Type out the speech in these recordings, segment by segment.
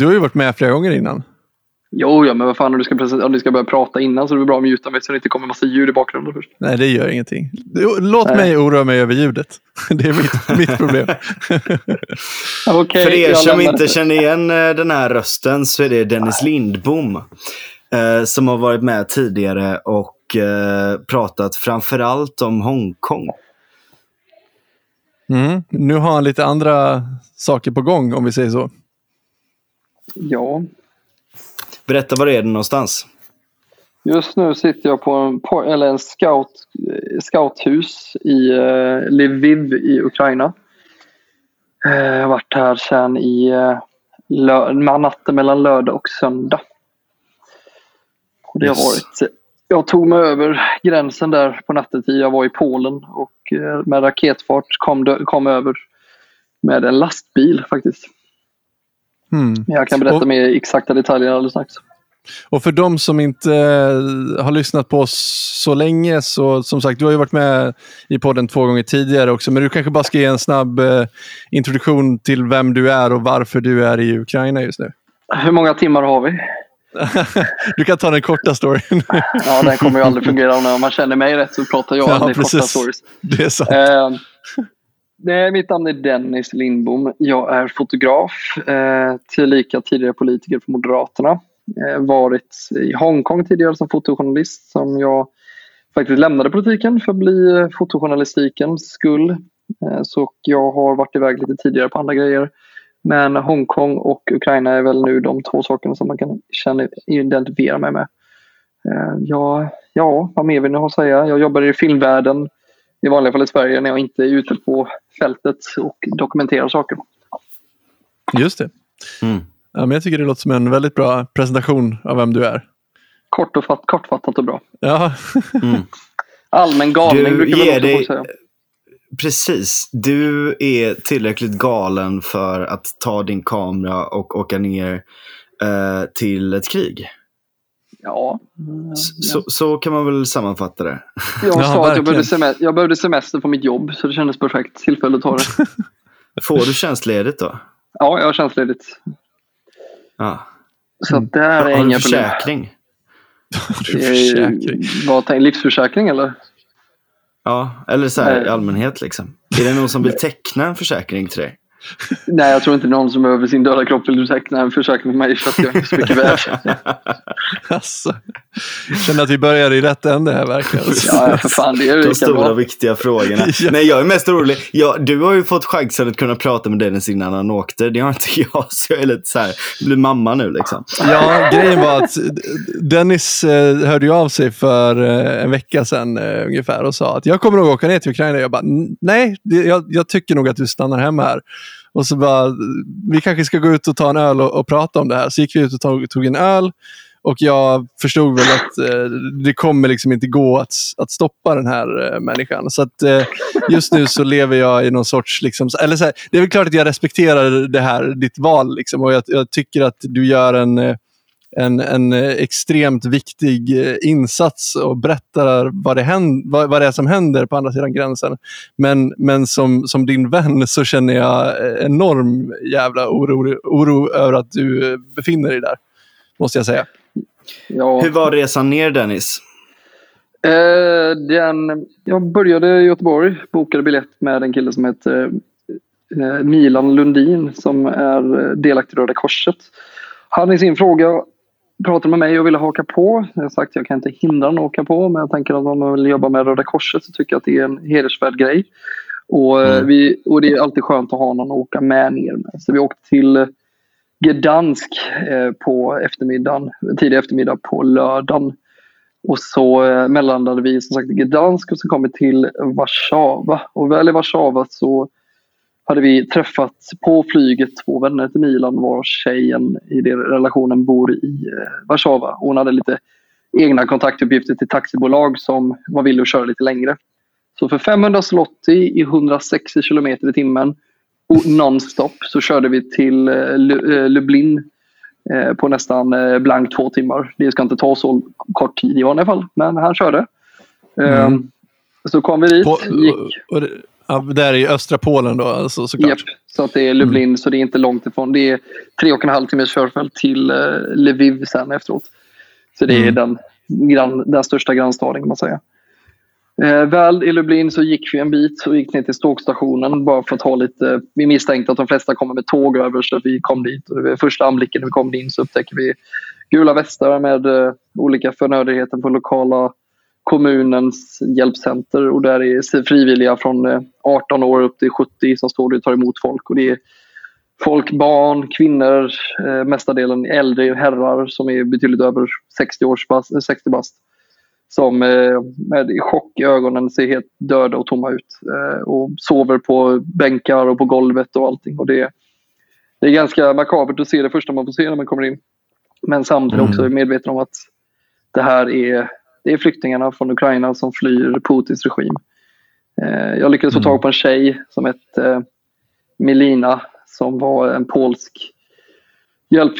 Du har ju varit med flera gånger innan. Jo, ja, men vad fan om du ska, present- om du ska börja prata innan så är det bra att muta mig så det inte kommer massa ljud i bakgrunden först. Nej, det gör ingenting. Låt Nej. mig oroa mig över ljudet. Det är mitt, mitt problem. Okej, För er som inte det. känner igen eh, den här rösten så är det Dennis Lindbom. Eh, som har varit med tidigare och eh, pratat framförallt om Hongkong. Mm. Nu har han lite andra saker på gång om vi säger så. Ja, Berätta var är det någonstans? just nu sitter jag på en, på, eller en scout, scouthus i eh, Lviv i Ukraina. Eh, Jag har varit här sedan i eh, natten mellan lördag och söndag. Och det har varit, jag tog mig över gränsen där på nattetid. Jag var i Polen och eh, med raketfart kom, kom över med en lastbil faktiskt. Mm. Jag kan berätta Och- mer exakta detaljer alldeles strax. Och för de som inte eh, har lyssnat på oss så länge, så som sagt, du har ju varit med i podden två gånger tidigare också, men du kanske bara ska ge en snabb eh, introduktion till vem du är och varför du är i Ukraina just nu. Hur många timmar har vi? du kan ta den korta storyn. Ja, den kommer ju aldrig fungera. Om man känner mig rätt så pratar jag Ja, aldrig korta stories. det är sant. Eh, mitt namn är Dennis Lindbom. Jag är fotograf, eh, tillika tidigare politiker för Moderaterna. Eh, varit i Hongkong tidigare som fotojournalist som jag faktiskt lämnade politiken för att bli fotojournalistikens skull. Eh, så jag har varit iväg lite tidigare på andra grejer. Men Hongkong och Ukraina är väl nu de två sakerna som man kan känna, identifiera mig med. Eh, ja, ja, vad mer vill ni ha att säga? Jag jobbar i filmvärlden i vanliga fall i Sverige när jag inte är ute på fältet och dokumenterar saker. Just det. Mm. Ja, men jag tycker det låter som en väldigt bra presentation av vem du är. Kort och fatt, kortfattat och bra. Ja, Mm. Allmän galning Du brukar ger väl också dig- säga. Precis. Du är tillräckligt galen för att ta din kamera och åka ner eh, till ett krig. Ja. S- Så, så kan man väl sammanfatta det. Jag Ja, sa att jag behövde, semester, jag behövde semester på mitt jobb så det kändes perfekt tillfälle att ta det. Får du tjänstledigt då? Ja, jag har tjänstledigt. Ja. Så att det här är Har inga problem. försäkring? har du försäkring? Vad tänk, livsförsäkring eller? Ja, eller så här Nej. i allmänhet liksom. Är det någon som vill teckna en försäkring till dig? Nej, jag tror inte någon som över sin döda kropp vill teckna en försäkring för mig för att jag är så mycket värd. Alltså, jag känner att vi börjar i rätt ände här verkligen. Ja, för fan, det är De stora bra. viktiga frågorna. Ja. Nej, jag är mest orolig. Ja, du har ju fått chansen att kunna prata med Dennis innan han åkte. Det har inte jag, så jag är lite så här, blir mamma nu liksom. Ja, grejen var att Dennis eh, hörde ju av sig för eh, en vecka sedan eh, ungefär och sa att jag kommer nog åka ner till Ukraina. Jag bara, "N- nej, jag, jag tycker nog att du stannar hemma här. Och så bara, vi kanske ska gå ut och ta en öl och, och prata om det här. Så gick vi ut och tog, tog en öl. Och jag förstod väl att eh, det kommer liksom inte gå att, att stoppa den här eh, människan. Så att eh, just nu så lever jag i någon sorts, liksom, eller så här, det är väl klart att jag respekterar det här, ditt val. Liksom, och jag, jag tycker att du gör en, eh, en, en eh, extremt viktig eh, insats och berättar vad det, händer, vad, vad det är som händer på andra sidan gränsen. Men, men som, som din vän så känner jag eh, enorm jävla oro, oro över att du befinner dig där. Måste jag säga. Ja. Hur var resan ner Dennis? Eh, den, jag började i Göteborg, bokade biljett med en kille som heter eh, Milan Lundin som är delaktig i Röda Korset. Han i sin fråga pratade med mig och ville haka på. Jag har sagt att jag kan inte hindra honom att åka på men jag tänker att om man vill jobba med Röda Korset så tycker jag att det är en hedersvärd grej. Och, eh, Mm. vi, och det är alltid skönt att ha någon att åka med ner med. Så vi åkte till Gdansk eh, på eftermiddagen, tidig eftermiddag på lördagen. Och så eh, mellandade vi som sagt i Gdansk och så kom vi till Warszawa. Och väl i Warszawa så hade vi träffat på flyget två vänner till Milan var tjejen i den relationen bor i eh, Warszawa. Hon hade lite egna kontaktuppgifter till taxibolag som var villiga att köra lite längre. Så för 500 slotti i 160 kilometer i timmen och nonstop så körde vi till eh, eh, Lublin på nästan blank två timmar. Det ska inte ta så kort tid i vanliga fall, men han körde. Mm. Ehm, Så kom vi dit. På, gick, Ja, där i östra Polen då alltså, såklart. Japp, så att det är Lublin, mm. så det är inte långt ifrån. Det är tre och en halv timmes körfält till uh, Lviv sen efteråt. Så det är mm. den, gran, den största grannstaden kan man säga. Eh, väl i Lublin så gick vi en bit och gick ner till tågstationen bara för att ha lite... Vi misstänkte att de flesta kommer med tåg över så vi kom dit. Och var första anblicken när vi kom in så upptäcker vi gula västar med eh, olika förnödenheter på lokala kommunens hjälpcenter och där är frivilliga från 18 eh, år upp till 70 som står och tar emot folk. Och det är folk, barn, kvinnor, eh, mestadelen äldre herrar som är betydligt över 60, års bast, 60 bast som eh, med chock i ögonen ser helt döda och tomma ut eh, och sover på bänkar och på golvet och allting. Och det, det är ganska makabert att se det första man får se när man kommer in. Men samtidigt också mm. medveten om att det här är, det är flyktingarna från Ukraina som flyr Putins regim. Eh, jag lyckades få tag mm. på en tjej som hette Melina som var en polsk hjälp,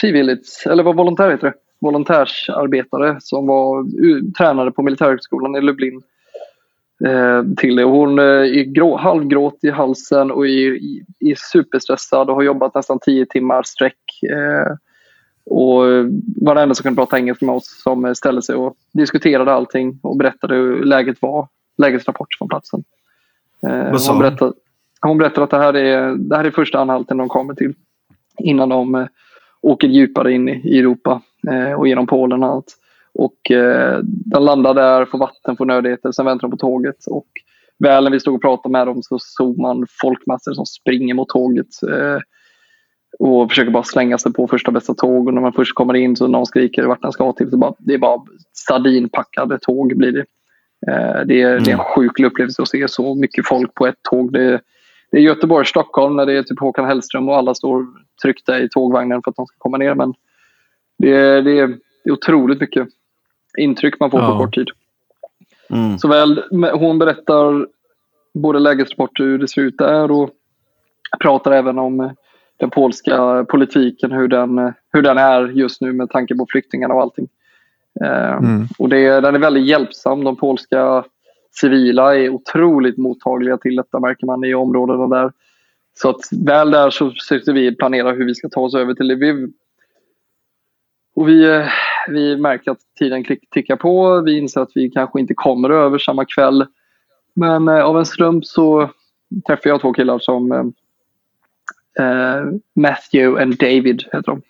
frivilligt, eller var volontär heter det volontärsarbetare som var tränare på militärhögskolan i Lublin. Eh, till det. Hon eh, är grå, halvgråt i halsen och är, är superstressad och har jobbat nästan tio timmar sträck. Eh, och var den enda som kunde prata engelska med oss som ställde sig och diskuterade allting och berättade hur läget var. Lägesrapport från platsen. Eh, hon, berättade, hon berättade att det här, är, det här är första anhalten de kommer till innan de eh, åker djupare in i Europa eh, och genom Polen och allt. Och eh, den landar där, får vatten, får nödigheter, sen väntar de på tåget. Och väl när vi stod och pratade med dem så såg man folkmassor som springer mot tåget. Eh, och försöker bara slänga sig på första bästa tåg. Och när man först kommer in så någon skriker vart den ska till. Så bara, det är bara sardinpackade tåg blir det. Eh, det, är, mm. det är en mm. sjuk upplevelse att se så mycket folk på ett tåg. Det, det är Göteborg-Stockholm när det är typ Håkan Hellström och alla står tryckta i tågvagnen för att de ska komma ner. Men det är, det är, det är otroligt mycket intryck man får ja. på kort tid. Mm. Så väl, hon berättar både lägesrapporter hur det ser ut där och pratar även om den polska politiken, hur den, hur den är just nu med tanke på flyktingarna och allting. Eh, mm. Och det, den är väldigt hjälpsam. De polska civila är otroligt mottagliga till detta märker man i områdena där. Så att väl där så försökte vi planera hur vi ska ta oss över till Lviv. Och vi, vi märker att tiden tickar på. Vi inser att vi kanske inte kommer över samma kväll. Men eh, av en slump så träffade jag två killar som eh Matthew och David heter de.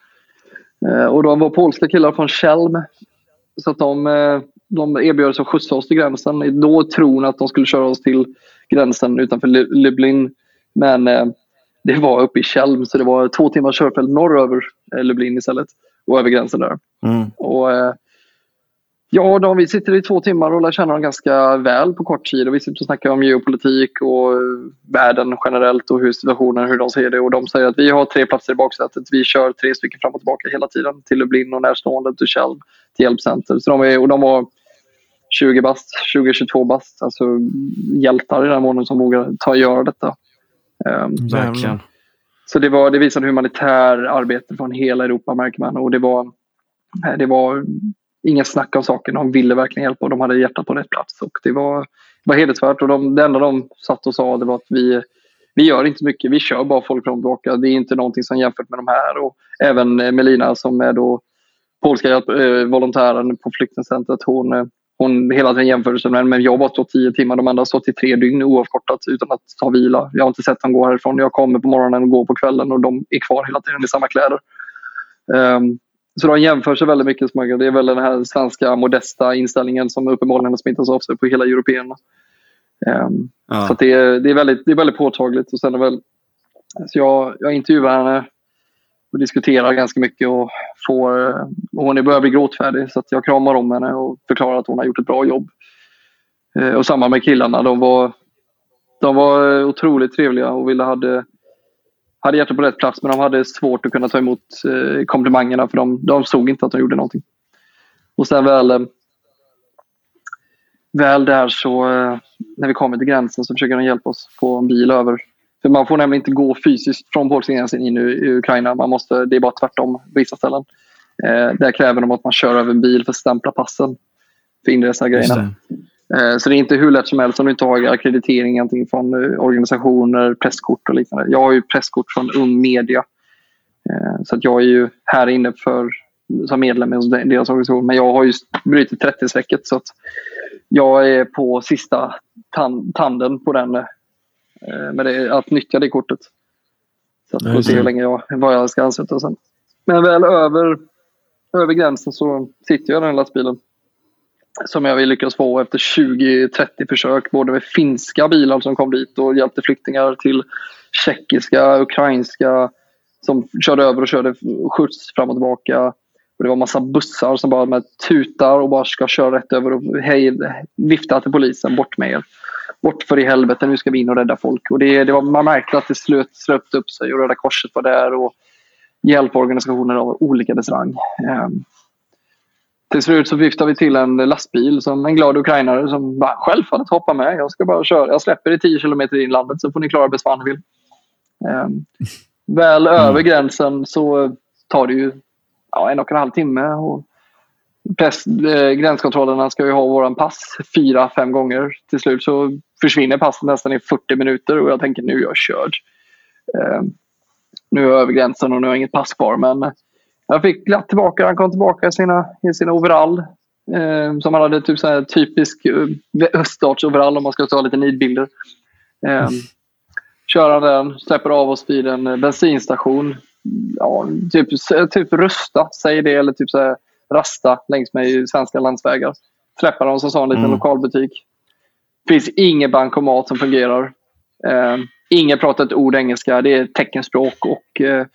Eh, och de var polska killar från Chelm. Så att de, eh, de erbjöd sig att skjutsa oss till gränsen. Då tron att de skulle köra oss till gränsen utanför Lublin. Men eh, det var uppe i Chelm så det var två timmars körfält norröver eh, Lublin istället. Och över gränsen där. Mm. Och, eh, ja, då, vi sitter i två timmar och lär känna dem ganska väl på kort tid. Och vi sitter och snackar om geopolitik och världen generellt och hur situationen, hur de ser det. Och de säger att vi har tre platser i baksätet. Vi kör tre stycken fram och tillbaka hela tiden till Lublin och närstående till Chelm till hjälpcenter. Så de är, och de var 20 bast, 20-22 bast. Alltså hjältar i den månaden som vågar ta och göra detta. Um, Verkligen. Så det, var, det visade humanitär arbete från hela Europa märker man. Och det var, det var inga snack om saken. De ville verkligen hjälpa och de hade hjärtat på rätt plats. Och det var, var hedersvärt. Och de, det enda de satt och sa det var att vi, vi gör inte mycket. Vi kör bara folk fram och tillbaka. Det är inte någonting som jämfört med de här. Och även eh, Melina som är då polska hjälp, eh, volontären på flyktingcentret. Hon, eh, hon hela tiden jämförde med men jag har bara stått tio timmar, de andra har stått i tre dygn oavkortat utan att ta vila. Jag har inte sett dem gå härifrån. Jag kommer på morgonen och går på kvällen och de är kvar hela tiden i samma kläder. Um, så de jämför sig väldigt mycket. Det är väl den här svenska modesta inställningen som uppenbarligen har smittats av sig på hela européerna. Um, ja. Så det, är, det, är väldigt, det är väldigt påtagligt. Och sen är väl, alltså jag, jag intervjuar henne och diskuterar ganska mycket och får, och hon börjar bli gråtfärdig så jag kramar om henne och förklarar att hon har gjort ett bra jobb. Eh, och samma med killarna. De var, de var otroligt trevliga och ville hade, hade hjärtat på rätt plats men de hade svårt att kunna ta emot eh, komplimangerna för de, de såg inte att de gjorde någonting. Och sen väl, eh, väl där så eh, när vi kommer till gränsen så försöker de hjälpa oss få en bil över för man får nämligen inte gå fysiskt från polska gränsen in i Ukraina. Man måste, det är bara tvärtom på vissa ställen. Eh, där kräver de att man kör över en bil för att stämpla passen för inresa grejerna. Eh, så det är inte hur lätt som helst om du inte har akkreditering antingen från eh, organisationer, presskort och liknande. Jag har ju presskort från Ung Media. Eh, så att jag är ju här inne för, som medlem i deras organisation. Men jag har ju brutit 30-strecket så att jag är på sista tanden på den med det, att nyttja det kortet. Så att får se hur länge jag, vad jag ska ansluta sen. Men väl över, över gränsen så sitter jag i den lastbilen som jag lyckades få efter 20-30 försök. Både med finska bilar som kom dit och hjälpte flyktingar till tjeckiska, ukrainska som körde över och körde skjuts fram och tillbaka. Och det var massa bussar som bara med tutar och bara ska köra rätt över och hej, vifta till polisen. Bort med er. Bort för i helvete, nu ska vi in och rädda folk. Och det, det var, man märkte att det slöt, slöt upp sig och Röda Korset var där och hjälporganisationer av olika rang. Till slut så viftade vi till en lastbil som en glad ukrainare som bara självfallet hoppar med. Jag ska bara köra. Jag släpper i 10 kilometer in landet så får ni klara bäst vad ni vill. Um, väl mm. över gränsen så tar det ju ja, en och en halv timme. Och press, eh, gränskontrollerna ska ju ha våran pass fyra, fem gånger. Till slut så försvinner passet nästan i 40 minuter och jag tänker nu är jag körd. Um, nu är jag över gränsen och nu har jag inget pass kvar men jag fick glatt tillbaka. Han kom tillbaka i sina, i sina overall. Eh, som han hade typ så här typisk eh, öststatsoverall om man ska ta lite nidbilder. Eh, mm. Kör han den, släpper av oss vid en bensinstation. Ja, typ, typ Rusta, säg det, eller typ så här, Rasta längs med svenska landsvägar. Släpper han så sa en liten mm. lokalbutik. finns ingen bankomat som fungerar. Eh, ingen pratar ett ord engelska. Det är teckenspråk och eh,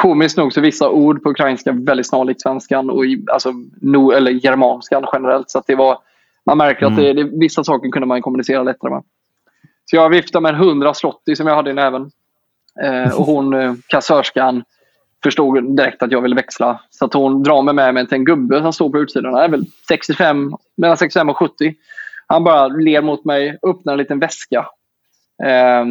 komiskt nog så vissa ord på ukrainska väldigt snarlikt svenskan och alltså, no, eller germanskan generellt. Så det var, man märker mm. att det, det, vissa saker kunde man kommunicera lättare med. Så jag viftade med en 100 slotti som jag hade i näven. Eh, och hon, eh, kassörskan, förstod direkt att jag ville växla. Så att hon drar mig med mig till en gubbe som står på utsidan. Han är väl 65, mellan 65 och 70. Han bara ler mot mig, öppnar en liten väska. Eh,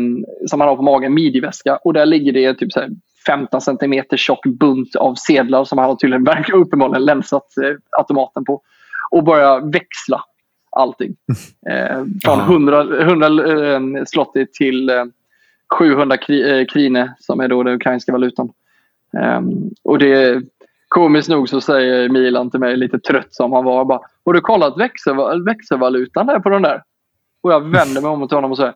som han har på magen, midjeväska. Och där ligger det typ så 15 centimeter tjock bunt av sedlar som han tydligen uppenbarligen länsat eh, automaten på. Och börja växla allting. Eh, från 100, 100 eh, slotti till eh, 700 kri, eh, krine som är då den ukrainska valutan. Ehm, och det Komiskt nog så säger Milan till mig lite trött som han var. Bara, har du kollat växel, växelvalutan där på den där? Och jag vänder mig om till honom och säger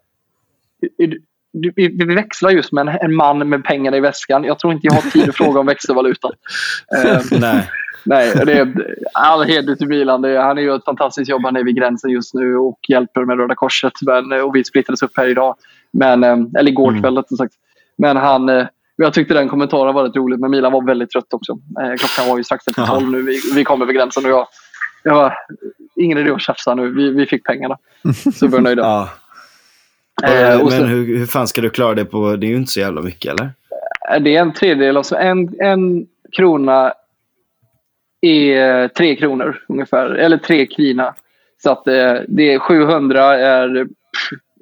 vi växlar just med en, man med pengar i väskan. Jag tror inte jag har tid att fråga om växelvalutan. Eh, nej. Nej, det är all heder till Milan. Han gör ett fantastiskt jobb. Han är vid gränsen just nu och hjälper med Röda Korset. Men, och vi splittrades upp här idag. Men, eh, eller igår mm. kväll mm. sagt. Men han, eh, jag tyckte den kommentaren var rätt rolig. Men Milan var väldigt trött också. Eh, klockan var ju strax efter tolv nu. Vi, vi kom över gränsen och jag, jag var, ingen idé att tjafsa nu. Vi, vi fick pengarna. Så vi var nöjda. ja. Eh, men sen, hur, hur fan ska du klara det på, det är ju inte så jävla mycket eller? Eh, det är en tredjedel, alltså en, en krona är tre kronor ungefär, eller tre krina. Så att eh, det är 700 är,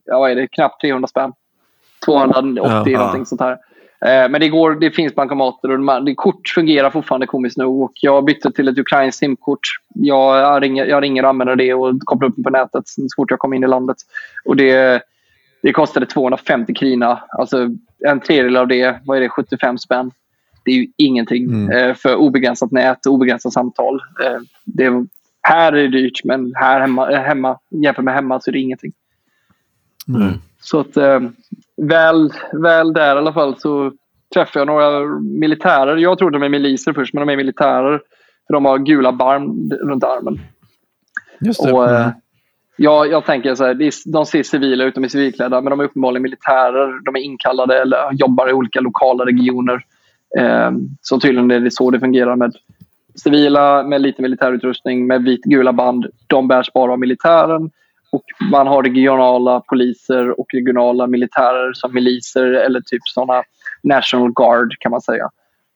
ja vad är det, knappt 300 spänn. 280 ja, någonting sånt här. Eh, men det, går, det finns bankomater och man, det, kort fungerar fortfarande komiskt nog. Och jag bytte till ett ukrainskt simkort. Jag, jag, ringer, jag ringer och använder det och kopplar upp det på nätet så fort jag kommer in i landet. Och det, det kostade 250 krina. Alltså en tredjedel av det, vad är det, 75 spänn. Det är ju ingenting mm. eh, för obegränsat nät och obegränsat samtal. Eh, det, här är det dyrt, men här hemma, eh, hemma, jämfört med hemma så är det ingenting. Mm. Så att, eh, väl, väl där i alla fall så träffade jag några militärer. Jag trodde de är miliser först, men de är militärer. För de har gula barn runt armen. Just det. Och, mm. Ja, jag tänker så här, de ser civila ut, de är civilklädda, men de är uppenbarligen militärer. De är inkallade eller jobbar i olika lokala regioner. Ehm, så tydligen är det så det fungerar med civila med lite militärutrustning med vit-gula band. De bärs bara av militären. Och man har regionala poliser och regionala militärer som miliser eller typ sådana National Guard kan man säga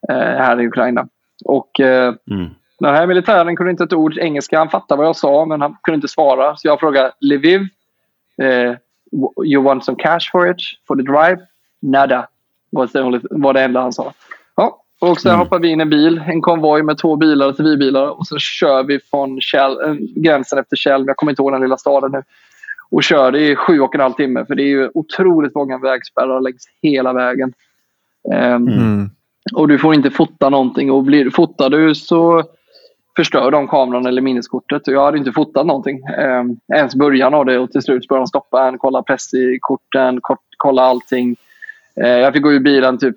eh, här i Ukraina. Och eh, mm. Den här militären kunde inte ett ord engelska. Han fattade vad jag sa, men han kunde inte svara. Så jag frågade Lviv. Eh, you want some cash for it? For the drive? Nada. Det, var det enda han sa. Ja, Och sen Mm. hoppar vi in i en bil, en konvoj med två bilar, civilbilar. Och så kör vi från Kjell, äh, gränsen efter Kjell, jag kommer inte ihåg den lilla staden nu. Och kör i sju och en halv timme. För det är ju otroligt många vägspärrar längs hela vägen. Ehm, Mm. och du får inte fota någonting. Och blir, fotar du så förstör de kameran eller minneskortet. Jag hade inte fotat någonting. Eh, ens början av det och till slut började de stoppa en, kolla press i korten, kolla allting. Eh, jag fick gå ur bilen typ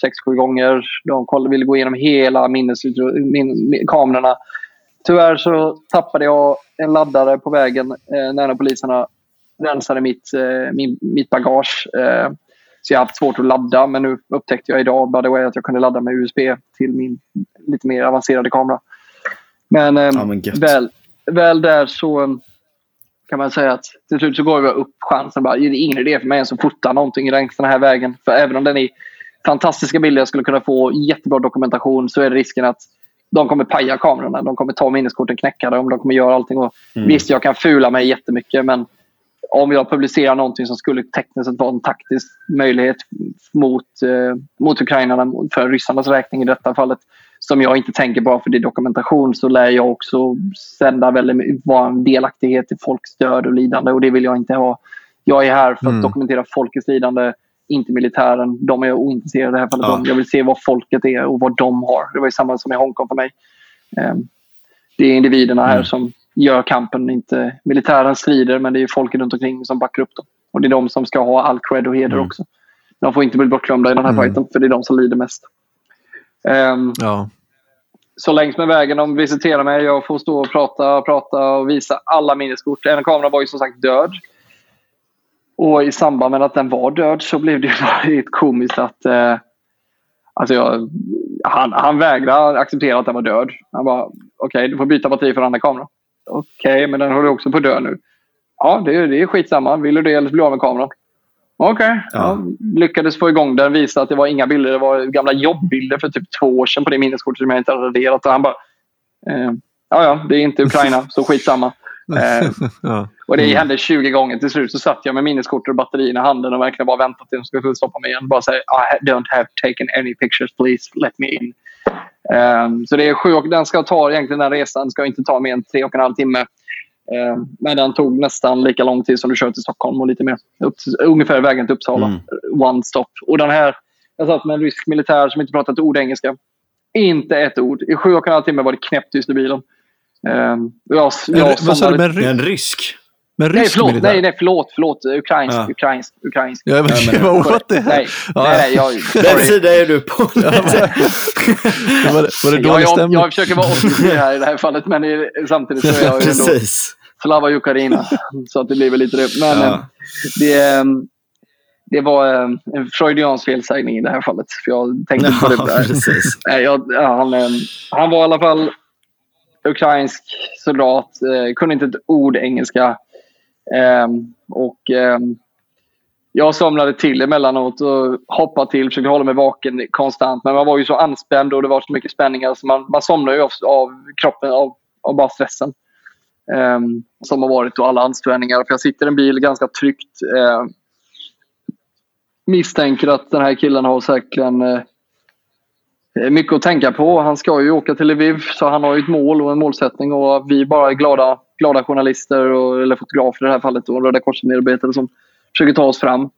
sex sju gånger. De kollade, ville gå igenom hela minnes, min, min, kamerorna. Tyvärr så tappade jag en laddare på vägen eh, när poliserna rensade mitt, eh, min, mitt bagage. Eh, så jag har haft svårt att ladda, men nu upptäckte jag idag by the way, att jag kunde ladda med USB till min lite mer avancerade kamera. Men, eh, Ja, men väl, väl där så kan man säga att till slut så går jag upp chansen. Bara, det är ingen idé för mig ens att fota någonting längs den här vägen. För även om den är fantastiska bilder jag skulle kunna få jättebra dokumentation så är risken att de kommer paja kamerorna. De kommer ta minneskorten, knäcka dem, de kommer göra allting. Och Mm. Visst, jag kan fula mig jättemycket men om jag publicerar någonting som skulle tekniskt sett vara en taktisk möjlighet mot, eh, mot ukrainarna, för ryssarnas räkning i detta fallet, som jag inte tänker bara för det är dokumentation, så lär jag också sända väldigt, vara en delaktighet i folks död och lidande och det vill jag inte ha. Jag är här för att Mm. dokumentera folkets lidande, inte militären. De är ointresserade i det här fallet. Ja. Jag vill se vad folket är och vad de har. Det var ju samma som i Hongkong för mig. Eh, Det är individerna här Mm. som gör kampen, inte militären strider, men det är folket runt omkring som backar upp dem. Och det är de som ska ha all cred och heder Mm. också. De får inte bli bortglömda i den här Mm. fighten, för det är de som lider mest. Ehm, Ja så längs med vägen, de visiterar mig. Jag får stå och prata, prata och visa alla minneskort. En kamera var ju som sagt död. Och i samband med att den var död så blev det ju lite komiskt att... Eh, alltså jag, han, han vägrade acceptera att den var död. Han bara, okej, du får byta batteri för den andra kameran. Okej, men den håller också på att dö nu. Ja, det, det är skitsamma. Vill du det eller så blir du av med kameran. Okej. Ja. Ja. lyckades få igång den. Visa att det var inga bilder. Det var gamla jobbbilder för typ två år sedan på det minneskortet som jag inte hade raderat. Och han bara... Eh, ja, ja, det är inte Ukraina, så skitsamma. Eh, ja. och det Mm. hände 20 gånger. Till slut så satt jag med minneskortet och batterierna i handen och verkligen bara väntade till de skulle stoppa mig igen. Bara säga I don't have taken any pictures, please let me in. Um, så det är sju och den ska ta egentligen den resan ska inte ta mer än tre och en halv timme. Um, men den tog nästan lika lång tid som du kör till Stockholm och lite mer. Upp, ungefär vägen till Uppsala. Mm. One stop. Och den här, jag satt med en rysk militär som inte pratade ett ord engelska. Inte ett ord. I sju och en halv timme var det knäpptyst i bilen. Um, jag, jag Vad sa du med, ry- En rysk? Nej, förlåt. militär? Nej, nej, förlåt. förlåt. Ukrainsk, Ja. ukrainsk, ukrainsk. Ja, men, Ja, men- vad what the hell? Nej, Ja, nej, nej. Jag, Den sida är du på. Ja, men- var, det, var det jag, dålig jag, stämning? jag försöker vara objektiv här i det här fallet, men samtidigt så är jag ju ändå. Slava Ukraina. Så att det blir väl lite det. Men Ja. eh, det, eh, det var eh, en freudiansk felsägning i det här fallet. För jag tänkte på det. Nej, jag, ja, han, han var i alla fall ukrainsk soldat. Kunde inte ett ord engelska. Ehm, och ehm, jag somnade till emellanåt och hoppade till. Försökte hålla mig vaken konstant. Men man var ju så anspänd och det var så mycket spänningar. Så man, man somnade ju av, av kroppen, av, av bara stressen. Um, som har varit och alla ansträngningar. För jag sitter i en bil ganska tryggt. Uh, misstänker att den här killen har säkerligen uh, mycket att tänka på. Han ska ju åka till Lviv, så han har ju ett mål och en målsättning. Och vi bara är glada, glada journalister, och, eller fotografer i det här fallet, och Röda Korset-medarbetare som försöker ta oss fram.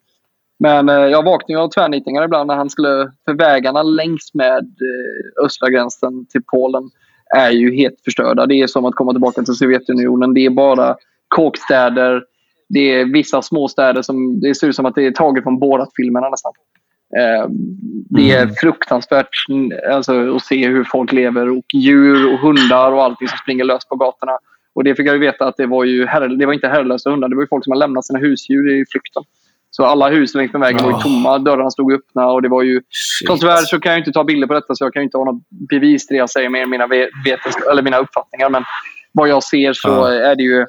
Men eh, jag vaknar ju av tvärnitningar ibland när han skulle... För vägarna längs med eh, östra gränsen till Polen är ju helt förstörda. Det är som att komma tillbaka till Sovjetunionen. Det är bara kåkstäder. Det är vissa småstäder som det ser ut som att det är taget från Borat-filmerna nästan. Eh, Det är Mm. fruktansvärt alltså, att se hur folk lever och djur och hundar och allting som springer löst på gatorna. Och det fick jag ju veta att det var ju herre, det var inte herrelösa hundar. Det var folk som hade lämnat sina husdjur i flykten. Så alla hus längs med vägen var ju Ah. tomma. Dörrarna stod öppna och det var ju... Tyvärr så kan jag inte ta bilder på detta så jag kan inte ha något bevis till det jag säger med mina, ve- vetensk- eller mina uppfattningar. Men vad jag ser så Ja. är det ju...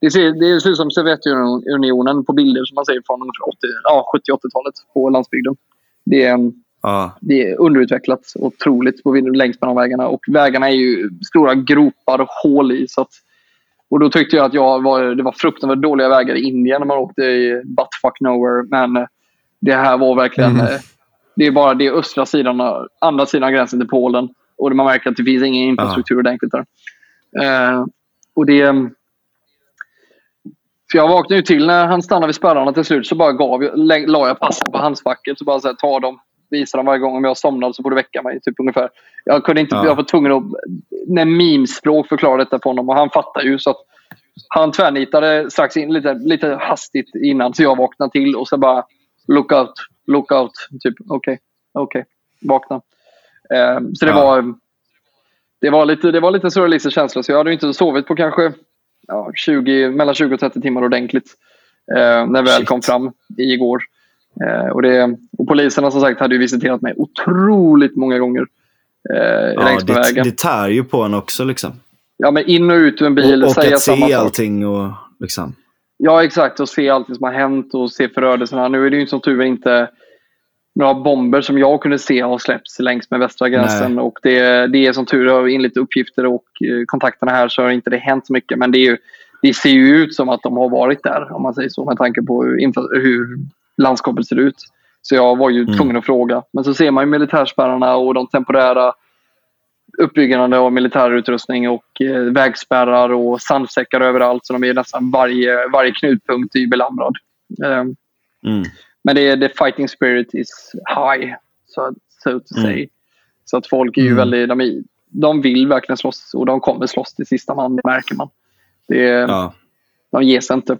Det ser, det ser ut som Sovjetunionen på bilder som man ser från ungefär 80 ja, 70-80-talet på landsbygden. Det är, Ja. det är underutvecklat otroligt på, längs med de vägarna. Och vägarna är ju stora gropar och hål i. Så att, och då tyckte jag att jag var, det var fruktansvärt dåliga vägar i Indien när man åkte i buttfuck nowhere. Men eh, det här var verkligen Mhm. eh, Det är bara det östra sidan, andra sidan gränsen till Polen. Och man märker att det finns ingen infrastruktur ordentligt där. Eh, och det... För jag vaknade ju till när han stannade vid spärrarna till slut. Så bara gav jag, la jag passen på handskfacket. Så bara så här, ta dem. Visa dem varje gång. Om jag somnade så du väcka mig. Typ ungefär. Jag kunde inte... Ja. Jag var tvungen att med mimspråk förklara detta för honom. Och han fattar ju. så att Han tvärnitade strax in lite, lite hastigt innan. Så jag vaknade till. Och så bara look out, look out. Typ okej, okej. Vakna. Eh, så det Ja. var... Det var lite, det var lite surrealistisk känsla. Så jag hade inte sovit på kanske ja, 20, mellan 20 och 30 timmar ordentligt. Eh, när jag väl kom fram igår. Eh, och, det, och poliserna som sagt hade ju visiterat mig otroligt många gånger. Eh, Ja, längs med det, vägen. det tär ju på en också. Liksom. Ja, men in och ut ur en bil, och och säga att samma se sak. allting. Och, liksom. Ja, exakt. Och se allt som har hänt och se förödelserna. Nu är det ju som tur är inte några bomber som jag kunde se har släppts längs med västra gränsen. Och det, det är som tur är, enligt uppgifter och eh, kontakterna här så har inte det hänt så mycket. Men det, ju, det ser ju ut som att de har varit där, om man säger så, med tanke på hur, hur landskapet ser ut. Så jag var ju Mm. tvungen att fråga. Men så ser man ju militärspärrarna och de temporära uppbyggnaden av militärutrustning och eh, vägspärrar och sandsäckar överallt. Så de är nästan varje, varje knutpunkt är belamrad. Eh, Mm. men det är the fighting spirit is high, so, so to Mm. say. Så att folk är ju Mm. väldigt, de, är, de vill verkligen slåss och de kommer slåss till sista man, det märker man. Det, Ja. De ger sig inte.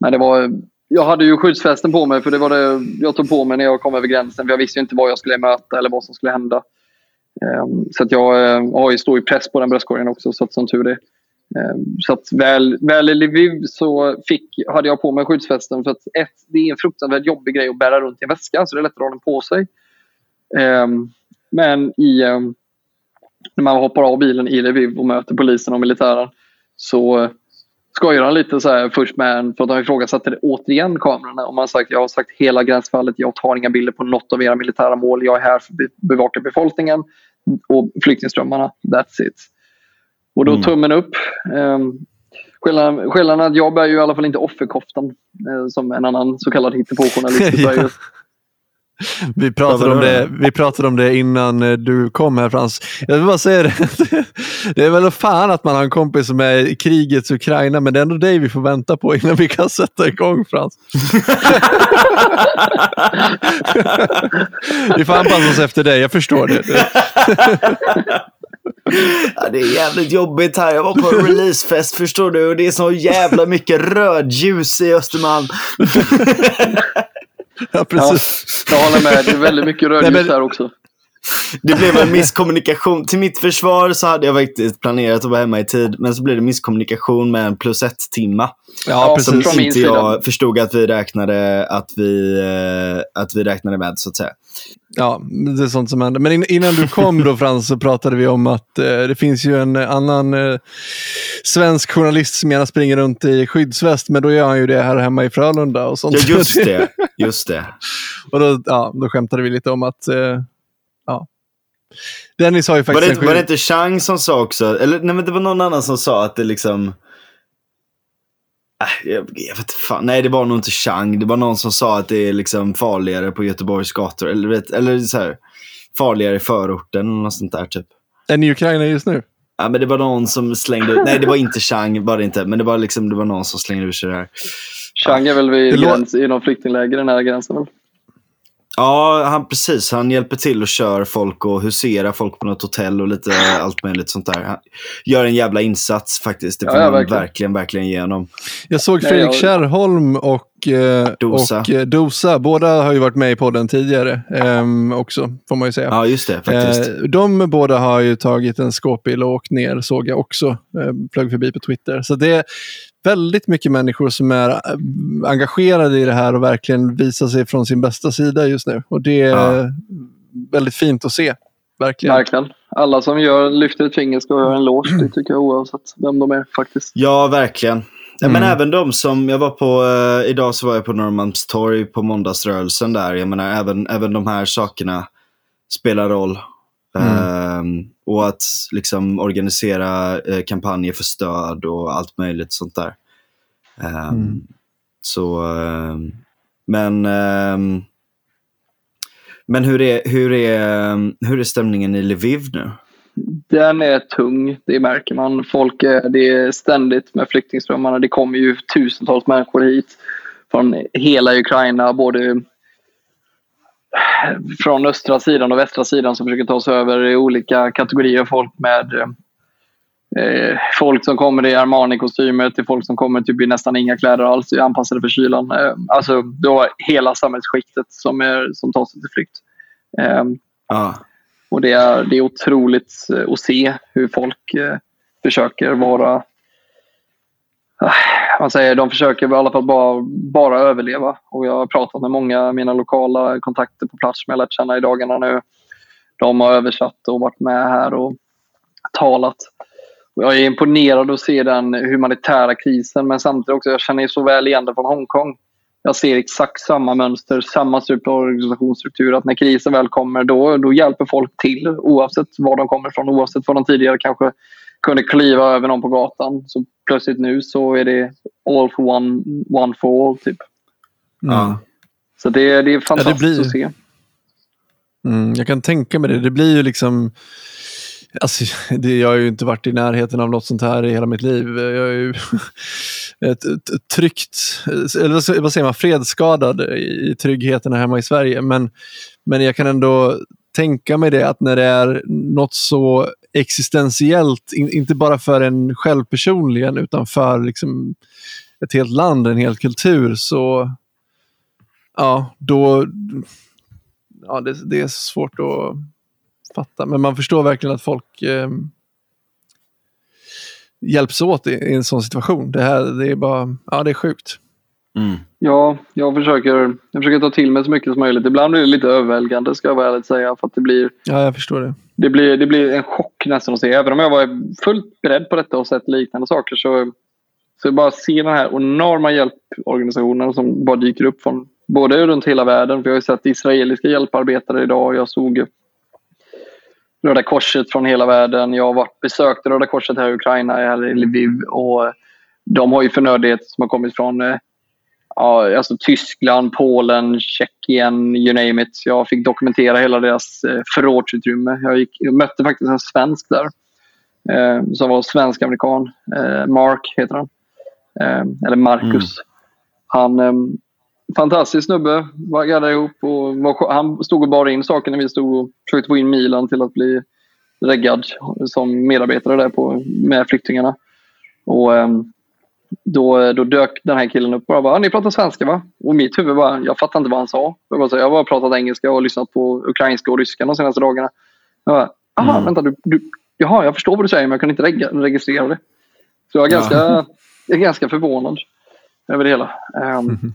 Men det var, jag hade ju skyddsvästen på mig för det var det jag tog på mig när jag kom över gränsen. För jag visste ju inte vad jag skulle möta eller vad som skulle hända. Ehm, så att jag eh, har ju stor press på den bröstkorgen också, så att som tur är. Ehm, så att väl, väl i Lviv så fick, hade jag på mig skyddsvästen för att ett, det är en fruktansvärt jobbig grej att bära runt i en väska, så det är lättare att ha den på sig. Ehm, men i, när man hoppar av bilen i Lviv och möter polisen och militären så skojar han lite så här först med en, för att de ifrågasatte det återigen kamerorna. Man har sagt, jag har sagt hela gränsfallet, jag tar inga bilder på något av era militära mål. Jag är här för att be- bevaka befolkningen och flyktingströmmarna. That's it. Och då Mm. tummen upp. Um, skillnaden, är att jag bär ju i alla fall inte offerkoftan eh, som en annan så kallad hittepåjournalist bär ju. Vi pratade, om det, vi pratade om det innan eh, du kom här Frans. Jag vill bara säga det. Det är väl fan att man har en kompis som är i krigets Ukraina, men det är ändå dig vi får vänta på innan vi kan sätta igång Frans. vi får anpassa oss efter dig, jag förstår det. Ja, det är jävligt jobbigt här. Jag var på en releasefest förstår du och det är så jävla mycket rödljus i Östermalm. Ja, Ja, precis. jag håller med. Det är väldigt mycket rödljus här också. Det blev en misskommunikation. Till mitt försvar så hade jag faktiskt planerat att vara hemma i tid men så blev det misskommunikation med en plus ett timma. Ja, Som precis. från min inte jag förstod att vi räknade, att vi, eh, att vi räknade med så att säga. Ja, det är sånt som händer. Men in, innan du kom då Frans så pratade vi om att eh, det finns ju en annan eh, svensk journalist som gärna springer runt i skyddsväst, men då gör han ju det här hemma i Frölunda och sånt. Ja, just det. Just det. och då, ja, då skämtade vi lite om att, eh. Dennis har ju Var faktiskt det, en var det inte Chang som sa också, eller nej men det var någon annan som sa att det liksom Äh, jag, jag vet inte fan. Nej, det var nog inte Chang. Det var någon som sa att det är liksom farligare på Göteborgs gator. Eller, vet, eller så här, farligare i förorten eller något sånt där typ. Är ni i Ukraina just nu? Ja, men det var någon som slängde ut, nej det var inte Chang, var det inte. Men det var liksom, det var någon som slängde ur sig det här. Chang är väl vid gräns, i någon flyktingläger den här gränsen. Väl? Ja, han, precis. Han hjälper till och kör folk och huserar folk på något hotell och lite allt möjligt sånt där. Han gör en jävla insats faktiskt. Det Ja, får ja, man verkligen. verkligen, verkligen ge honom. Jag såg Fredrik jag- Kärrholm och, eh, Dosa. och eh, Dosa. Båda har ju varit med i podden tidigare ehm, också, får man ju säga. Ja, just det faktiskt. Eh, de båda har ju tagit en skåpbil och åkt ner, såg jag också. Eh, flög förbi på Twitter. Så det väldigt mycket människor som är eh, engagerade i det här och verkligen visar sig från sin bästa sida just nu. Och det är Ja. väldigt fint att se. Verkligen. Verkligen. Alla som gör, lyfter ett finger ska ha en eloge. Det tycker jag oavsett vem de är faktiskt. Ja, verkligen. Ja, Men Mm. även de som, jag var på, eh, idag så var jag på Norrmalmstorg på måndagsrörelsen där. Jag menar även, även de här sakerna spelar roll. Ehm, och att liksom organisera eh, kampanjer för stöd och allt möjligt sånt där. Ehm, Mm. Så, ehm, men Men hur är, hur, är, hur är stämningen i Lviv nu? Den är tung, det märker man. Folk, det är ständigt med flyktingströmmarna. Det kommer ju tusentals människor hit från hela Ukraina, både från östra sidan och västra sidan som försöker ta sig över i olika kategorier folk med eh, folk som kommer i Armani-kostymer till folk som kommer typ i nästan inga kläder alls, anpassade för kylan. Eh, alltså då hela samhällsskiktet som, är, som tar sig till flykt. Eh, ah. Och det är, det är otroligt eh, att se hur folk eh, försöker vara Äh, man säger, de försöker i alla fall bara, bara överleva. Och jag har pratat med många av mina lokala kontakter på plats som jag lärt känna i dagarna nu. De har översatt och varit med här och talat. Och jag är imponerad att se den humanitära krisen men samtidigt också, jag känner så väl igen det från Hongkong. Jag ser exakt samma mönster, samma typ av organisationsstruktur. Att när krisen väl kommer då, då hjälper folk till oavsett var de kommer ifrån. Oavsett var de tidigare kanske kunde kliva över någon på gatan. Så plötsligt nu så är det all for one, one for all. Typ. Mm. Så det, det är fantastiskt ja, det blir... att se. Mm, jag kan tänka mig det. Det blir ju liksom... Alltså, det, jag har ju inte varit i närheten av något sånt här i hela mitt liv. Jag är ju ett, ett tryggt, eller vad säger man, fredsskadad i tryggheten hemma i Sverige. Men, men jag kan ändå tänka mig det att när det är något så existentiellt, in, inte bara för en själv personligen utan för liksom ett helt land, en hel kultur, så ja, då ja, det, det är svårt att fatta. Men man förstår verkligen att folk eh, hjälps åt i, i, en sån situation. Det här det är bara, ja det är sjukt. Mm. Ja, jag försöker, jag försöker ta till mig så mycket som möjligt. Ibland blir det lite överväldigande ska jag vara ärligt säga. För att det blir, ja, jag förstår det. Det blir, det blir en chock nästan att se. Även om jag var fullt beredd på detta och sett liknande saker så, så bara se den här enorma hjälporganisationen som bara dyker upp från både runt hela världen. För jag har ju sett israeliska hjälparbetare idag. Jag såg Röda Korset från hela världen. Jag har varit besökt Röda Korset här i Ukraina, här i Lviv. Och de har ju förnödenheter som har kommit från eh, ja, alltså Tyskland, Polen, Tjeckien, you name it. Jag fick dokumentera hela deras eh, förrådsutrymme. Jag, gick, jag mötte faktiskt en svensk där eh, som var svensk-amerikan. Eh, Mark heter han. Eh, eller Marcus. Mm. Han, eh, fantastisk snubbe. Var ihop och var, han stod och bar in saker när vi stod och försökte få in Milan till att bli reggad som medarbetare där på, med flyktingarna. Och, um, då, då dök den här killen upp och bara, ni pratar svenska va? Och mitt huvud bara, jag fattar inte vad han sa. Jag, bara, jag har bara pratat engelska och lyssnat på ukrainska och ryska de senaste dagarna. Jag bara, aha, mm. vänta, du, du, jaha, jag förstår vad du säger men jag kan inte reg registrera det. Så jag är ganska, ja. jag är ganska förvånad över det hela. Um, mm.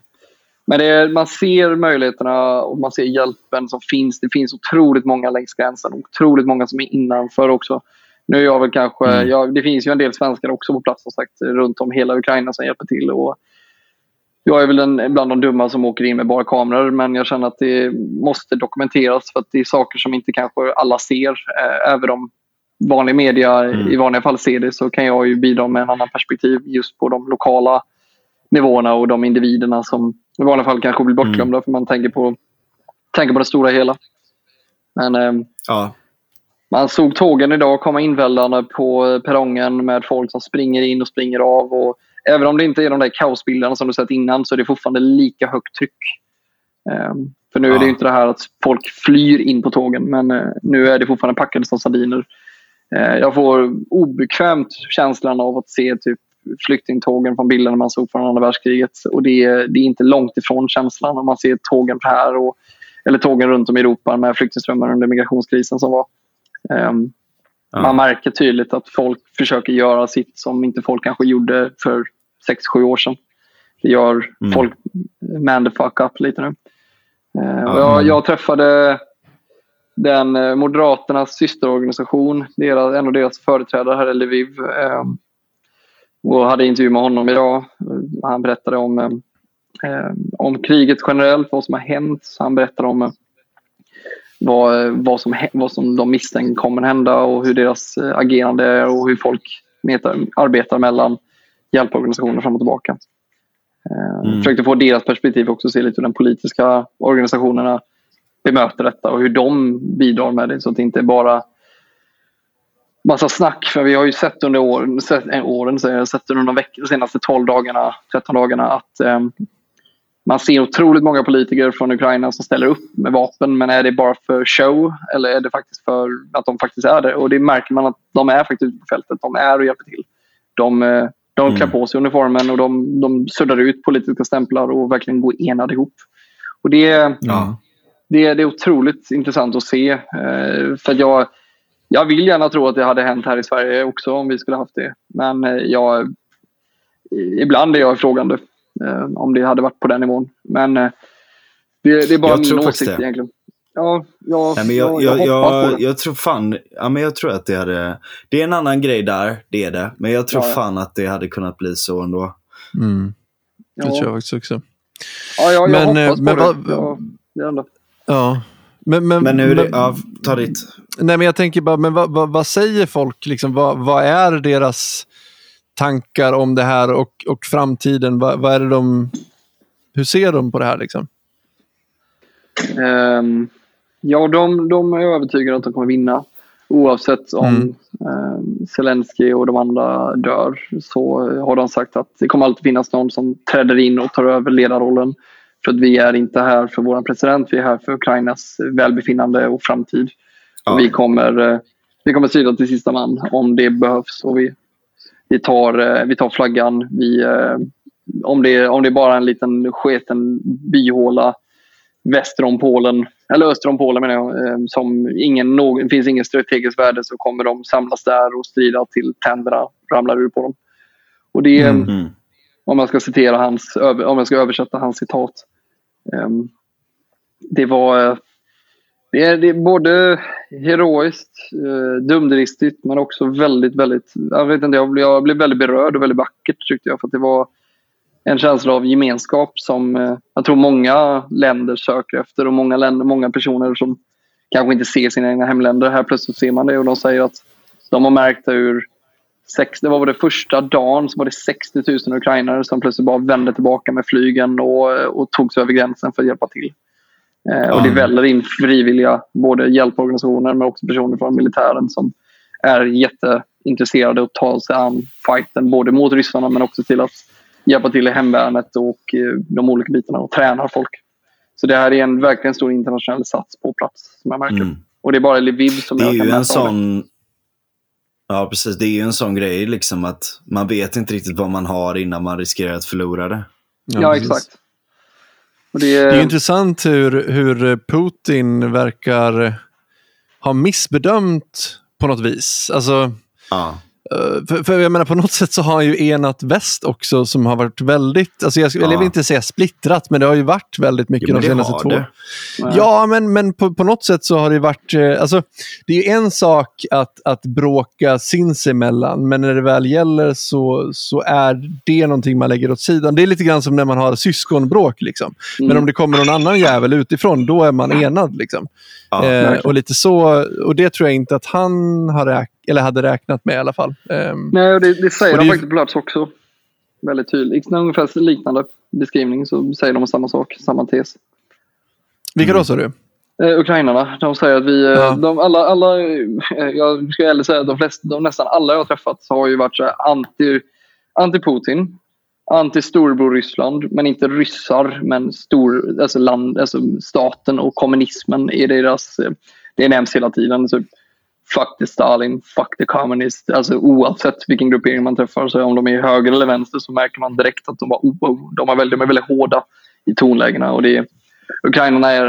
Men är, man ser möjligheterna och man ser hjälpen som finns. Det finns otroligt många längs gränsen. Otroligt många som är innanför också. Nu är jag väl kanske, mm. jag, det finns ju en del svenskar också på plats som sagt runt om hela Ukraina som hjälper till. Och jag är väl en, bland de dumma som åker in med bara kameror men jag känner att det måste dokumenteras för att det är saker som inte kanske alla ser. Eh, även om vanlig media mm. i vanliga fall ser det så kan jag ju bidra med en annan perspektiv just på de lokala nivåerna och de individerna som i vanliga fall kanske blir bortglömda mm. för man tänker på, tänker på det stora hela. Men eh, ja. Man såg tågen idag komma invällande på perrongen med folk som springer in och springer av. Och även om det inte är de där kaosbilderna som du sett innan så är det fortfarande lika högt tryck. Um, för nu är det inte det här att folk flyr in på tågen men uh, nu är det fortfarande packade som sardiner. Uh, jag får obekvämt känslan av att se typ flyktingtågen från bilderna man såg från andra världskriget. Och det är, det är inte långt ifrån känslan om man ser tågen här och, eller tågen runt om i Europa med flyktingströmmar under migrationskrisen som var. Um, ja. Man märker tydligt att folk försöker göra sitt som inte folk kanske gjorde för 6-7 år sedan. Det gör mm. folk man the fuck up lite nu. Uh, ja. jag, jag, träffade den uh, Moderaternas systerorganisation, deras, en av deras företrädare här i Lviv. Um, och hade intervju med honom idag. Han berättade om, om kriget generellt, vad som har hänt. Han berättade om vad, vad, som, vad som de misstänker kommer hända och hur deras eh, agerande är och hur folk metar, arbetar mellan hjälporganisationer fram och tillbaka. Eh, mm. Försökte få deras perspektiv också, se lite hur de politiska organisationerna bemöter detta och hur de bidrar med det så att det inte bara massa snack. För vi har ju sett under åren, sett, äh, åren så jag sett under de, veck, de senaste 12 dagarna, 13 dagarna att eh, man ser otroligt många politiker från Ukraina som ställer upp med vapen. Men är det bara för show eller är det faktiskt för att de faktiskt är det? Och det märker man att de är faktiskt ute på fältet. De är och hjälper till. De, eh, de mm. klär på sig uniformen och de, de suddar ut politiska stämplar och verkligen går enade ihop. Och det, ja. det, det är otroligt intressant att se. Eh, för jag, jag vill gärna tro att det hade hänt här i Sverige också om vi skulle haft det. Men eh, jag, ibland är jag frågande om det hade varit på den nivån. Men det, det är bara jag min åsikt det. egentligen. Ja, jag, Nej, men jag, jag, jag, jag, jag, tror fan, ja, men jag tror att det hade, det är en annan grej där, det är det. Men jag tror ja, ja. fan att det hade kunnat bli så ändå. Mm. Det tror jag faktiskt också. Ja, jag, men, jag hoppas men, på men, det. Ja, ja. Men, men, men nu, men, ja, ta ditt. Nej, men jag tänker bara, men vad, vad, vad säger folk? Liksom, vad, vad, är deras tankar om det här och, och framtiden? Vad, vad är det de, hur ser de på det här? Liksom? Um, Ja, de, de är övertygade att de kommer vinna. Oavsett om mm. eh, Zelensky och de andra dör så har de sagt att det kommer alltid finnas någon som träder in och tar över ledarrollen. För att vi är inte här för vår president, vi är här för Ukrainas välbefinnande och framtid. Ja. Och vi, kommer, eh, vi kommer strida till sista man om det behövs. Och vi, vi, tar, eh, vi tar flaggan. Vi, eh, om, det, om det är bara en liten sketen byhåla väster om Polen, eller öster om Polen menar jag, eh, som ingen, någon, finns inget strategiskt värde så kommer de samlas där och strida till tänderna ramlar ur på dem. Och det, mm. mm. om jag ska citera hans, om jag ska översätta hans citat. Ehm, det var, det är, det är både heroiskt, eh, dumdristigt men också väldigt, väldigt, jag vet inte, jag blev, jag blev väldigt berörd och väldigt vackert tyckte jag för att det var en känsla av gemenskap som eh, jag tror många länder söker efter och många, länder, många personer som kanske inte ser sina egna hemländer. Här plötsligt ser man det och de säger att de har märkt hur sex, det var det första dagen så var det 60 000 ukrainare som plötsligt bara vände tillbaka med flygen och, och tog sig över gränsen för att hjälpa till. Eh, och det väller in frivilliga, både hjälporganisationer men också personer från militären som är jätteintresserade att ta sig an fighten både mot ryssarna men också till att hjälpa till i hemvärnet och eh, de olika bitarna och tränar folk. Så det här är en verkligen stor internationell sats på plats som jag märker. Mm. Och det är bara Lviv som det är jag kan ju en sån... Ja, precis. Det är ju en sån grej liksom att man vet inte riktigt vad man har innan man riskerar att förlora det. Ja, ja exakt. Det är... det är intressant hur, hur Putin verkar ha missbedömt på något vis. Alltså, ja. Eh, för, för, jag menar på något sätt så har han ju enat väst också som har varit väldigt, alltså jag, ja. jag vill inte säga splittrat, men det har ju varit väldigt mycket jo, de senaste två åren. Ja, men, men på, på något sätt så har det varit, eh, alltså det är ju en sak att, att bråka sinsemellan, men när det väl gäller så, så är det någonting man lägger åt sidan. Det är lite grann som när man har syskonbråk. Liksom. Mm. Men om det kommer någon annan jävel utifrån, då är man enad. Liksom. Ja, eh, och lite så, och det tror jag inte att han har räknat eller hade räknat med i alla fall. Um, Nej, det, det säger och de det... faktiskt på plats också. Väldigt tydligt. Ungefär liknande beskrivning så säger de samma sak, samma tes. Vilka mm. då sa du? Eh, ukrainarna. De säger att vi, eh, ja. de, alla, alla, eh, jag ska ärligt säga att de, flesta, de nästan alla jag har träffat har ju varit så anti, anti-Putin, anti-storbror Ryssland, men inte ryssar, men stor, alltså land, alltså staten och kommunismen är deras, eh, det nämns hela tiden. Så fuck the Stalin, fuck the communist. Alltså oavsett vilken gruppering man träffar, så om de är höger eller vänster så märker man direkt att de, var, oh, de, är, väldigt, de är väldigt hårda i tonlägena. Och det Ukrainarna är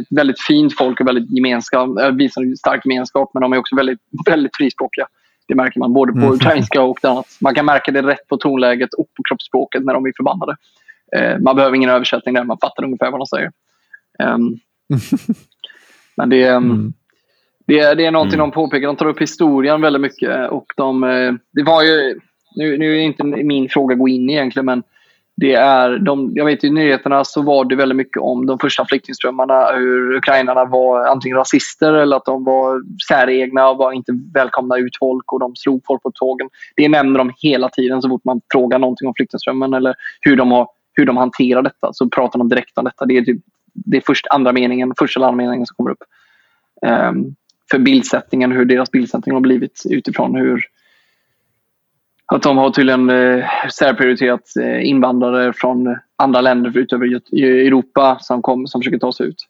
ett väldigt fint folk och väldigt gemenskap, äh, visar stark gemenskap men de är också väldigt, väldigt frispråkiga. Det märker man både på mm. ukrainska och annat. Man kan märka det rätt på tonläget och på kroppsspråket när de är förbannade. Eh, man behöver ingen översättning där, man fattar ungefär vad de säger. Um, men det, mm. Det är, det är någonting mm. de påpekar. De tar upp historien väldigt mycket. Och de, eh, det var ju, nu, nu är inte min fråga att gå in i egentligen, men det är, de, jag vet i nyheterna så var det väldigt mycket om de första flyktingströmmarna. Hur ukrainarna var antingen rasister eller att de var säregna och var inte välkomna ut folk och de slog folk på tågen. Det nämner de hela tiden så fort man frågar någonting om flyktingströmmen eller hur de, har, hur de hanterar detta så pratar de direkt om detta. Det är typ det är först andra meningen, första eller andra meningen som kommer upp. Um, för bildsättningen, hur deras bildsättning har blivit utifrån hur att de har tydligen eh, särprioriterat eh, invandrare från andra länder utöver Europa som, kom, som försöker ta sig ut.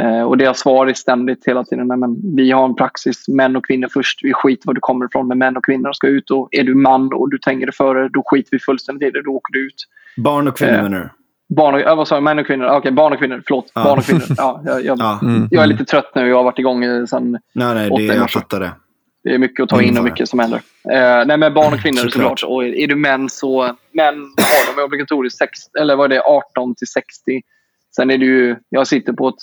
Eh, och deras svar är ständigt hela tiden nej, men vi har en praxis, män och kvinnor först. Vi skiter var du kommer ifrån, men män och kvinnor ska ut. Och är du man och du tänker dig före, då skiter vi fullständigt i det. Då åker du ut. Barn och kvinnor menar du? Barn och, vad sa jag? Män och kvinnor? Okej, okay, barn och kvinnor. Förlåt. Ja. Barn och kvinnor. Ja, jag, jag, ja. Mm, jag är lite trött nu. Jag har varit igång sedan Nej, nej, det, jag fattar det. Det är mycket att ta in och mycket som händer. Eh, nej, men barn och kvinnor såklart. såklart. Och är du män så män har de obligatoriskt sex, eller vad är det, 18 till 60. Sen är det ju, jag sitter på ett,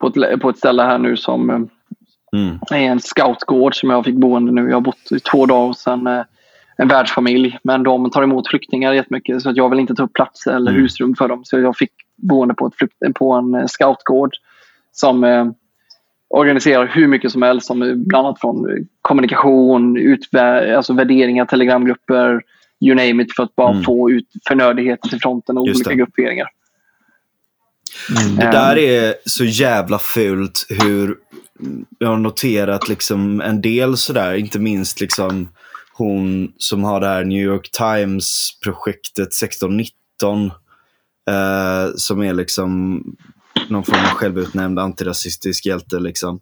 på ett, på ett ställe här nu som eh, mm. är en scoutgård som jag fick boende nu. Jag har bott i två dagar hos en, eh, en världsfamilj. Men de tar emot flyktingar jättemycket så att jag vill inte ta upp plats eller mm. husrum för dem. Så jag fick boende på, ett, på en eh, scoutgård som organiserar hur mycket som helst, som bland annat från kommunikation, utvä- alltså värderingar, telegramgrupper, you name it, för att bara mm. få ut förnödigheter till fronten och Just olika det. grupperingar. Mm. Det där är så jävla fult hur jag har noterat liksom en del sådär, inte minst liksom hon som har det här New York Times-projektet 1619. Eh, som är liksom någon form av självutnämnd antirasistisk hjälte. Liksom.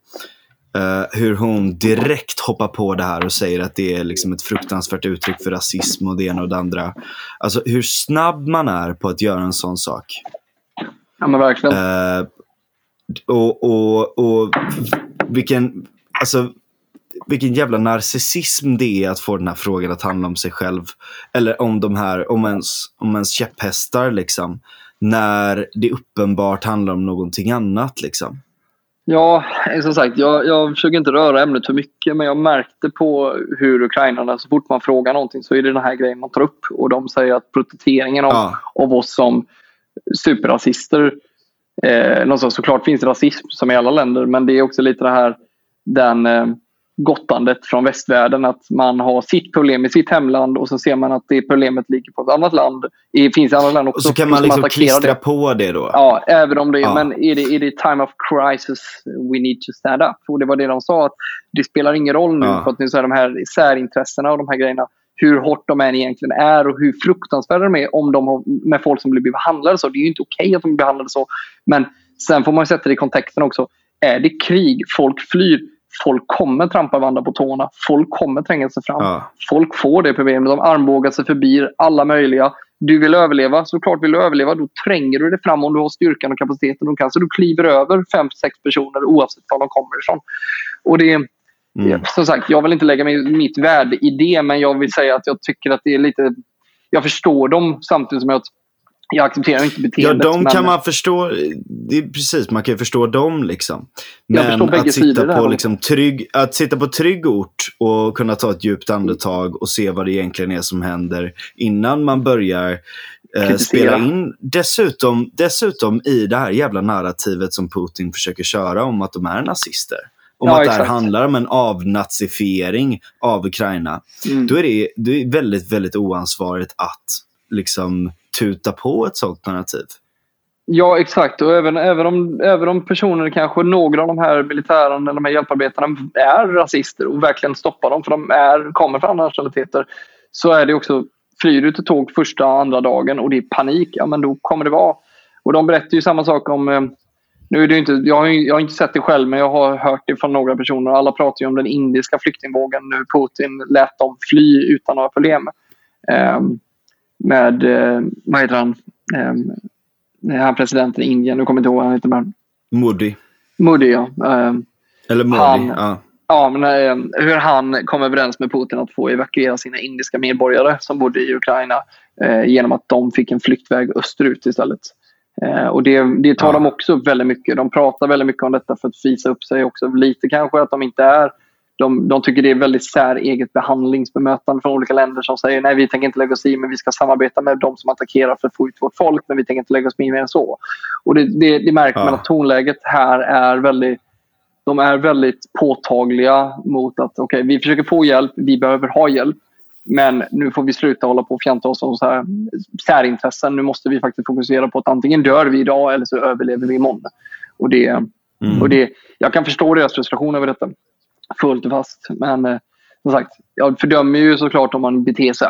Uh, hur hon direkt hoppar på det här och säger att det är liksom ett fruktansvärt uttryck för rasism och det ena och det andra. Alltså hur snabb man är på att göra en sån sak. Ja men verkligen. Uh, och, och, och vilken, alltså, vilken jävla narcissism det är att få den här frågan att handla om sig själv. Eller om de här, om ens, om ens käpphästar liksom när det uppenbart handlar om någonting annat. Liksom. Ja, som sagt, jag, jag försöker inte röra ämnet för mycket men jag märkte på hur ukrainarna, så fort man frågar någonting så är det den här grejen man tar upp. Och de säger att protesteringen av, ja. av oss som superrasister, eh, någonstans, såklart finns det rasism som i alla länder men det är också lite det här den eh, gottandet från västvärlden. Att man har sitt problem i sitt hemland och så ser man att det problemet ligger på ett annat land. Det finns i andra länder också. Och så kan man liksom klistra det. på det då? Ja, även om det är, ja. men är det, är det time of crisis we need to stand up? Och det var det de sa, att det spelar ingen roll nu ja. för att nu så är de här särintressena och de här grejerna hur hårt de än egentligen är och hur fruktansvärda de är om de har, med folk som blir behandlade så. Det är ju inte okej okay att de blir behandlade så. Men sen får man sätta det i kontexten också. Är det krig, folk flyr, folk kommer trampa varandra på tårna. Folk kommer tränga sig fram. Ja. Folk får det problemet. De armbågar sig förbi alla möjliga. Du vill överleva, såklart vill du överleva. Då tränger du dig fram om du har styrkan och kapaciteten. Du kan, så du kliver över fem, sex personer oavsett var de kommer ifrån. Och det Mm. Som sagt, jag vill inte lägga mitt värde i det, men jag vill säga att jag tycker att det är lite... Jag förstår dem samtidigt som jag jag accepterar inte beteendet. Ja, de kan man förstå. Det är precis, man kan ju förstå dem. Liksom. Men att sitta, på, liksom, trygg, att sitta på trygg ort och kunna ta ett djupt andetag och se vad det egentligen är som händer innan man börjar eh, spela in. Dessutom, dessutom i det här jävla narrativet som Putin försöker köra om att de är nazister. Om ja, att det här handlar om en avnazifiering av Ukraina. Mm. Då är det, det är väldigt, väldigt oansvarigt att liksom tuta på ett sådant narrativ. Ja, exakt. Och även, även, om, även om personer, kanske några av de här militärerna eller de här hjälparbetarna är rasister och verkligen stoppar dem för de är, kommer från andra nationaliteter så är det också, flyr du till tåg första och andra dagen och det är panik, ja men då kommer det vara. Och de berättar ju samma sak om, eh, nu är det inte, jag har, jag har inte sett det själv men jag har hört det från några personer. Alla pratar ju om den indiska flyktingvågen nu Putin lät dem fly utan några problem. Um, med, eh, vad heter han, eh, han presidenten i Indien, nu kommer inte ihåg vad han heter. Men... Modi. Modi, ja. Eh, Eller Modi, han, ja. Ja, men eh, hur han kom överens med Putin att få evakuera sina indiska medborgare som bodde i Ukraina eh, genom att de fick en flyktväg österut istället. Eh, och det, det tar ja. de också upp väldigt mycket. De pratar väldigt mycket om detta för att visa upp sig också lite kanske att de inte är de, de tycker det är väldigt säreget behandlingsbemötande från olika länder som säger nej vi tänker inte lägga oss i men vi ska samarbeta med de som attackerar för att få ut vårt folk men vi tänker inte lägga oss i mer än så. Och det, det, det märker ja. man att tonläget här är väldigt de är väldigt påtagliga mot att okay, vi försöker få hjälp, vi behöver ha hjälp. Men nu får vi sluta hålla på och fjanta oss om så här särintressen. Nu måste vi faktiskt fokusera på att antingen dör vi idag eller så överlever vi imorgon. Och det, mm. och det, jag kan förstå deras frustration över detta. Fullt och fast. Men eh, som sagt, jag fördömer ju såklart om man beter sig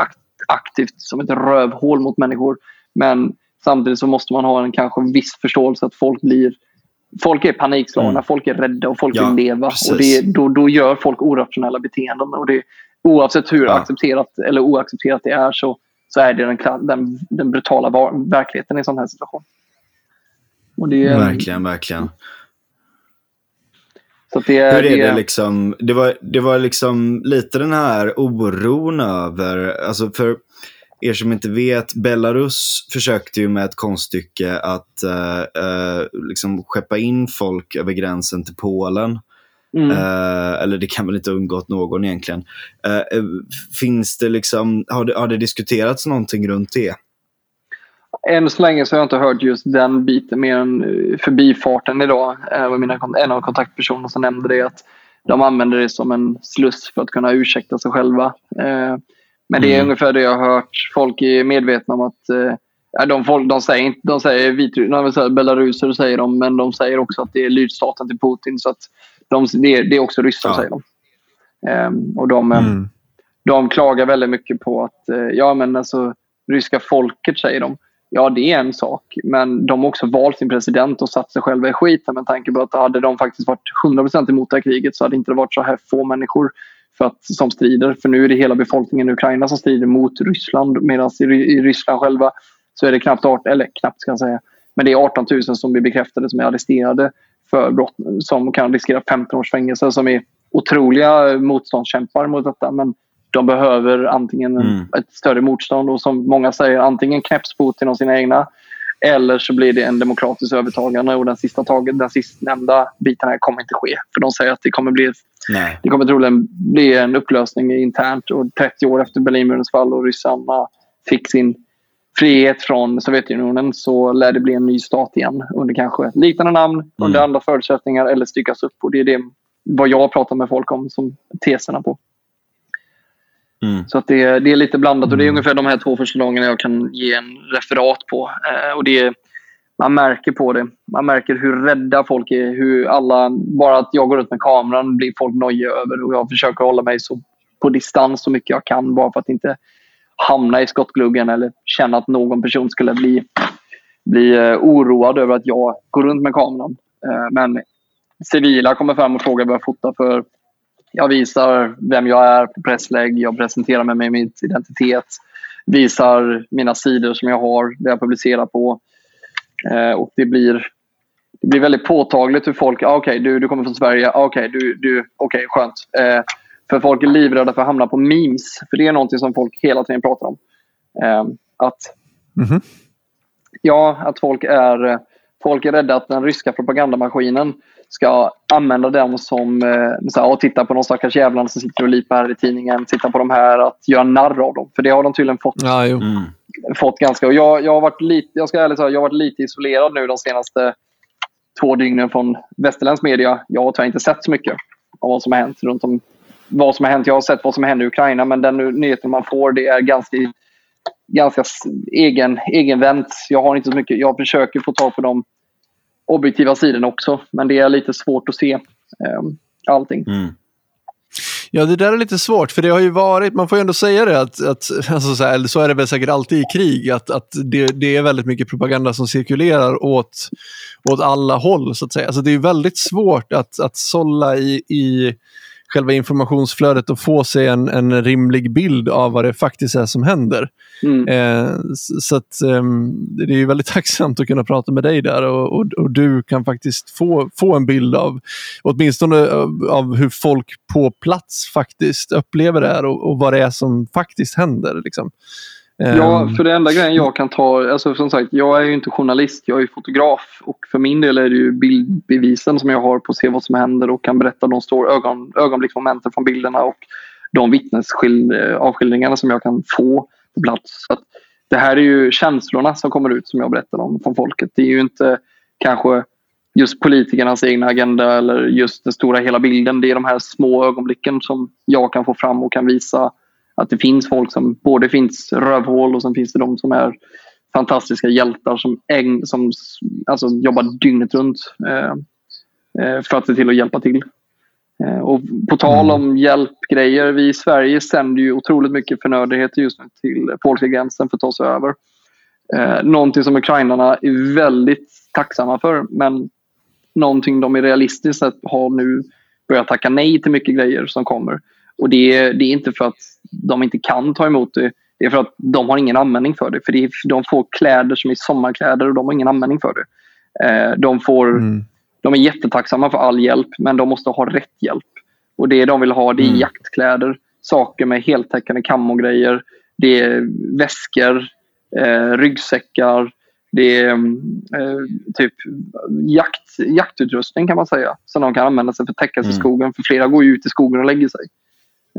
aktivt som ett rövhål mot människor. Men samtidigt så måste man ha en kanske viss förståelse att folk blir Folk är panikslagna, mm. folk är rädda och folk ja, vill leva. Och det, då, då gör folk orationella beteenden. Och det, oavsett hur ja. accepterat eller oaccepterat det är så, så är det den, den, den brutala verkligheten i en sån här situation. Det, verkligen, verkligen. Det, Hur är det, liksom, det var, det var liksom lite den här oron över, alltså för er som inte vet, Belarus försökte ju med ett konststycke att uh, uh, liksom skeppa in folk över gränsen till Polen. Mm. Uh, eller det kan väl inte undgått någon egentligen. finns det liksom, har det, har det diskuterats någonting runt det? Än så länge så har jag inte hört just den biten mer än förbifarten idag. Äh, mina, en av kontaktpersonerna som nämnde det att de använder det som en sluss för att kunna ursäkta sig själva. Men det är mm. ungefär det jag har hört. Folk är medvetna om att eh, de, folk, de säger, inte, de säger Vitryssland, belaruser säger de, men de säger också att det är lydstaten till Putin. Så att de, det, är, det är också ryssar, ja. säger de. Um, och de, eh, mm. de klagar väldigt mycket på att ja, men alltså, ryska folket, säger de. Ja, det är en sak. Men de har också valt sin president och satt sig själva i skiten med tanke på att hade de faktiskt varit 100% emot det här kriget så hade det inte varit så här få människor för att, som strider. För nu är det hela befolkningen i Ukraina som strider mot Ryssland medan i, i Ryssland själva så är det knappt 18, eller knappt ska jag säga, men det är 18 000 som blir bekräftade som är arresterade för brott som kan riskera 15 års fängelse som är otroliga motståndskämpar mot detta. Men de behöver antingen mm. ett större motstånd och som många säger antingen knäpps Putin av sina egna eller så blir det en demokratisk övertagande och den sista taget, den sistnämnda biten här kommer inte ske. För de säger att det kommer bli Nej. Det kommer troligen bli en upplösning internt och 30 år efter Berlinmurens fall och ryssarna fick sin frihet från Sovjetunionen så lär det bli en ny stat igen under kanske liknande namn, mm. under andra förutsättningar eller styckas upp. Och det är det vad jag pratar med folk om som teserna på. Mm. Så att det, det, är lite blandat och det är mm. ungefär de här två förslagen jag kan ge en referat på. Eh, och det man märker på det. Man märker hur rädda folk är. Hur alla, bara att jag går ut med kameran blir folk nojiga över och jag försöker hålla mig så på distans så mycket jag kan bara för att inte hamna i skottgluggen eller känna att någon person skulle bli, bli eh, oroad över att jag går runt med kameran. Eh, men civila kommer fram och frågar vad jag fotar för jag visar vem jag är på presslägg, jag presenterar mig med min identitet, visar mina sidor som jag har, det jag publicerar på. Eh, och det blir, det blir väldigt påtagligt hur folk, ah, okej okay, du, du kommer från Sverige, ah, okej okay, du, du, okay, skönt. Eh, för folk är livrädda för att hamna på memes, för det är någonting som folk hela tiden pratar om. Eh, att, mm -hmm. Ja, att folk är, folk är rädda att den ryska propagandamaskinen ska använda dem som, eh, så här, titta på de stackars jävlarna som sitter och lipar här i tidningen, titta på de här, att göra narr av dem. För det har de tydligen fått, ja, mm. fått ganska. Och jag, jag, har varit lite, jag ska ärligt säga, jag har varit lite isolerad nu de senaste två dygnen från västerländsk media. Jag har tyvärr inte sett så mycket av vad som har hänt runt om vad som har hänt. Jag har sett vad som händer i Ukraina, men den nyheten man får det är ganska, ganska egen, egenvänt. Jag har inte så mycket. Jag försöker få tag på dem objektiva sidan också. Men det är lite svårt att se eh, allting. Mm. Ja, det där är lite svårt, för det har ju varit, man får ju ändå säga det, att, att alltså så, här, så är det väl säkert alltid i krig, att, att det, det, är väldigt mycket propaganda som cirkulerar åt, åt alla håll, så att säga. Alltså det är väldigt svårt att, att sålla i, i själva informationsflödet och få sig en, en rimlig bild av vad det faktiskt är som händer. Mm. Eh, så att, eh, det är väldigt tacksamt att kunna prata med dig där och, och, och, du kan faktiskt få, få en bild av åtminstone av, av hur folk på plats faktiskt upplever det här och, och vad det är som faktiskt händer. Liksom. Ja, ehm. för det enda grejen jag kan ta, alltså som sagt, jag är ju inte journalist, jag är fotograf och för min del är det ju bildbevisen som jag har på att se vad som händer och kan berätta de stora ögon, ögonblicksmomenten från bilderna och de vittnesavskildringarna som jag kan få på plats. Så det här är ju känslorna som kommer ut som jag berättar om från folket. Det är ju inte kanske just politikernas egna agenda eller just den stora hela bilden. Det är de här små ögonblicken som jag kan få fram och kan visa Att det finns folk som både finns rövhål och sen finns det de som är fantastiska hjältar som, ägn, som alltså, jobbar dygnet runt eh, eh, för att se till att hjälpa till. Eh, och på tal om mm. hjälpgrejer, vi i Sverige sänder ju otroligt mycket förnödenheter just nu till polska gränsen för att ta sig över. Eh, någonting som ukrainarna är väldigt tacksamma för men någonting de är realistiskt sett har nu börjat tacka nej till mycket grejer som kommer. Och det det är inte för att de inte kan ta emot det. Är för att de har ingen användning för det. För det är, de får kläder som är sommarkläder och de har ingen användning för det. Eh, de, får, mm. de är jättetacksamma för all hjälp men de måste ha rätt hjälp. Och det de vill ha det är mm. jaktkläder, saker med heltäckande kamogrejer, det är väskor, eh, ryggsäckar, det är eh, typ jakt, jaktutrustning kan man säga som de kan använda sig för att täcka sig i mm. skogen. För flera går ju ut i skogen och lägger sig.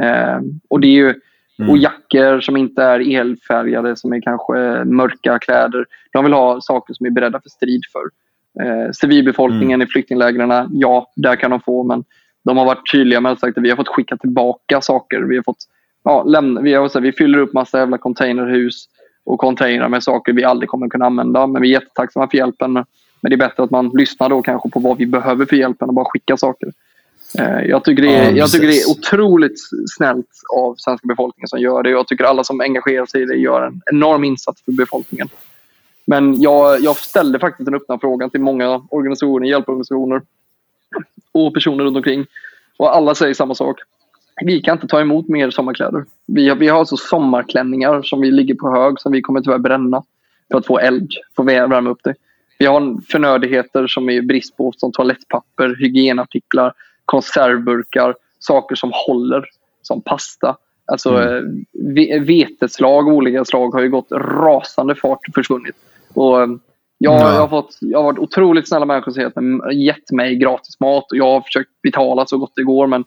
Eh, och det är ju mm. och jackor som inte är elfärgade, som är kanske mörka kläder. De vill ha saker som är beredda för strid för. Eh, civilbefolkningen mm. i flyktinglägren, ja, där kan de få, men de har varit tydliga med att vi har fått skicka tillbaka saker. Vi har fått ja, lämna, vi, har, här, vi fyller upp massa jävla containerhus och containrar med saker vi aldrig kommer kunna använda. Men vi är jättetacksamma för hjälpen. Men det är bättre att man lyssnar då kanske på vad vi behöver för hjälp än att bara skicka saker. Eh, jag tycker, det är, ja, jag tycker det är otroligt snällt av svenska befolkningen som gör det. Jag tycker alla som engagerar sig i det gör en enorm insats för befolkningen. Men jag, jag ställde faktiskt den öppna frågan till många organisationer, hjälporganisationer och personer runt omkring. Och alla säger samma sak vi kan inte ta emot mer sommarkläder. Vi har, vi har alltså sommarklänningar som vi ligger på hög som vi kommer tyvärr bränna för att få eld, få värma upp det. Vi har förnödenheter som är brist på som toalettpapper, hygienartiklar, konservburkar, saker som håller, som pasta. Alltså mm. Eh, veteslag av olika slag har ju gått rasande fart och försvunnit. Och eh, jag, jag, har fått, jag har varit otroligt snälla människor som gett mig gratis mat och jag har försökt betala så gott det går men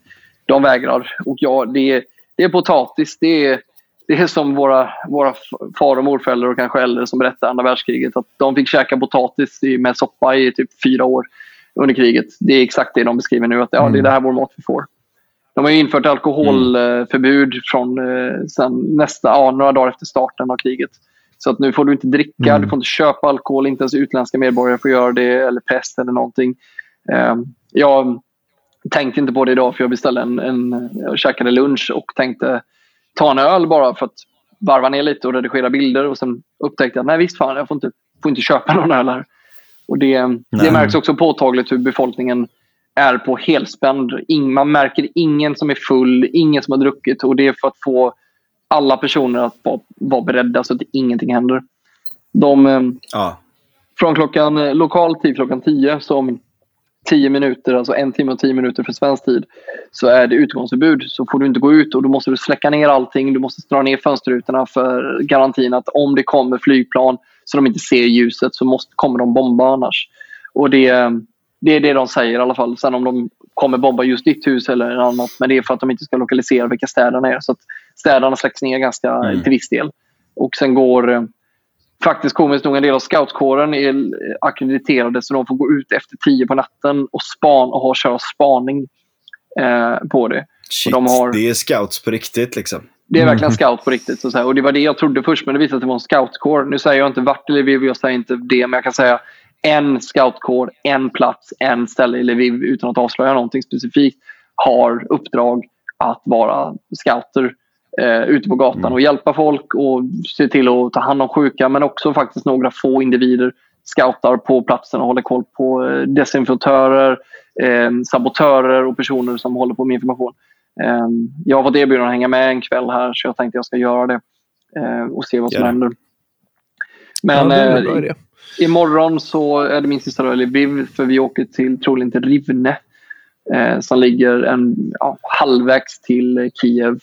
de vägrar. Och ja, det, är, det är potatis. Det är, det är som våra, våra far och morföräldrar och kanske äldre som berättade andra världskriget. Att de fick käka potatis med soppa i typ fyra år under kriget. Det är exakt det de beskriver nu. Att ja, det är det här vår mat vi får. De har infört alkoholförbud från eh, sen nästa, ja, några dagar efter starten av kriget. Så att nu får du inte dricka, mm. du får inte köpa alkohol, inte ens utländska medborgare får göra det, eller präst eller någonting. Um, jag tänkte inte på det idag för jag beställde en, en jag käkade lunch och tänkte ta en öl bara för att varva ner lite och redigera bilder och sen upptäckte jag nej visst fan jag får inte, får inte köpa någon öl här. Och det, det märks också påtagligt hur befolkningen är på helspänd. Man märker ingen som är full, ingen som har druckit och det är för att få alla personer att vara, vara beredda så att ingenting händer. De, eh, ja. Från klockan, eh, lokal tid klockan 10 som 10 minuter, alltså en timme och 10 minuter för svensk tid, så är det utgångsförbud. Så får du inte gå ut och då måste du släcka ner allting. Du måste dra ner fönsterrutorna för garantin att om det kommer flygplan så de inte ser ljuset så måste, kommer de bomba annars. Och det, det är det de säger i alla fall. Sen om de kommer bomba just ditt hus eller annat, men det är för att de inte ska lokalisera vilka städerna är. Så att städerna släcks ner ganska mm. till viss del. Och sen går faktiskt komiskt nog en del av scoutkåren är akkrediterade så de får gå ut efter tio på natten och, span, och ha, köra spaning eh, på det. Shit, har, det är scouts på riktigt liksom. Det är verkligen mm. scout på riktigt. Så Och det var det jag trodde först men det visade sig att det var en scoutkår. Nu säger jag inte vart i Lviv, jag säger inte det, men jag kan säga en scoutkår, en plats, en ställe i Lviv utan att avslöja någonting specifikt har uppdrag att vara scouter eh, ute på gatan mm. och hjälpa folk och se till att ta hand om sjuka men också faktiskt några få individer scoutar på platsen och håller koll på eh, desinfektörer, eh, sabotörer och personer som håller på med information. Eh, jag har fått erbjudande att hänga med en kväll här så jag tänkte jag ska göra det eh, och se vad som ja. händer. Men ja, eh, imorgon så är det min sista dag i Lviv för vi åker till, troligen till Rivne eh, som ligger en, ja, halvvägs till Kiev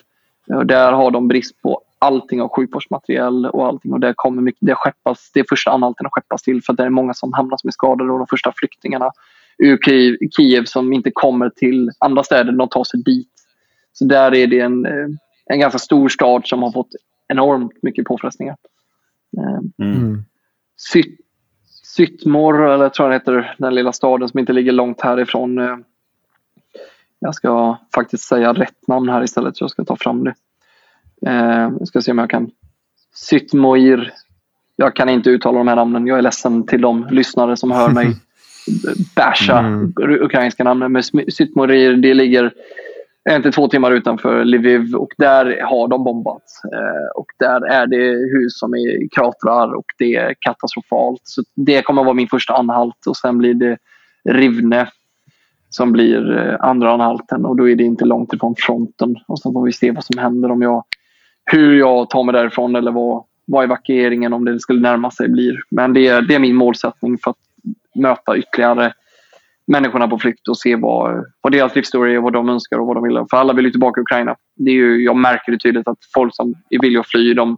och där har de brist på allting av sjukvårdsmaterial och allting. Och det, kommer mycket, det, skeppas, det är första anhalten att skeppas till för det är många som hamnar som är skadade och de första flyktingarna ur Kiev, Kiev som inte kommer till andra städer, de tar sig dit. Så där är det en, eh, en ganska stor stad som har fått enormt mycket påfrestningar. Eh, mm. Syt, Sytmor, eller jag tror den heter, den lilla staden som inte ligger långt härifrån eh, jag ska faktiskt säga rätt namn här istället, så jag ska ta fram det. Jag ska se om jag kan... Sytmoir. Jag kan inte uttala de här namnen. Jag är ledsen till de lyssnare som hör mig basha Mm. ukrainska namnen. Men Sytmorir, det ligger en till två timmar utanför Lviv och där har de bombats. Eh, och där är det hus som är kratrar och det är katastrofalt. Så det kommer vara min första anhalt och sen blir det Rivne som blir eh, andra anhalten och då är det inte långt ifrån fronten. Och sen får vi se vad som händer om jag, hur jag tar mig därifrån eller vad, vad evakueringen om det skulle närma sig blir. Men det, är- det är min målsättning för att möta ytterligare människorna på flykt och se vad, vad deras livsstory är, vad de önskar och vad de vill. För alla vill ju tillbaka till Ukraina. Det är ju, jag märker det tydligt att folk som är villiga att fly, de,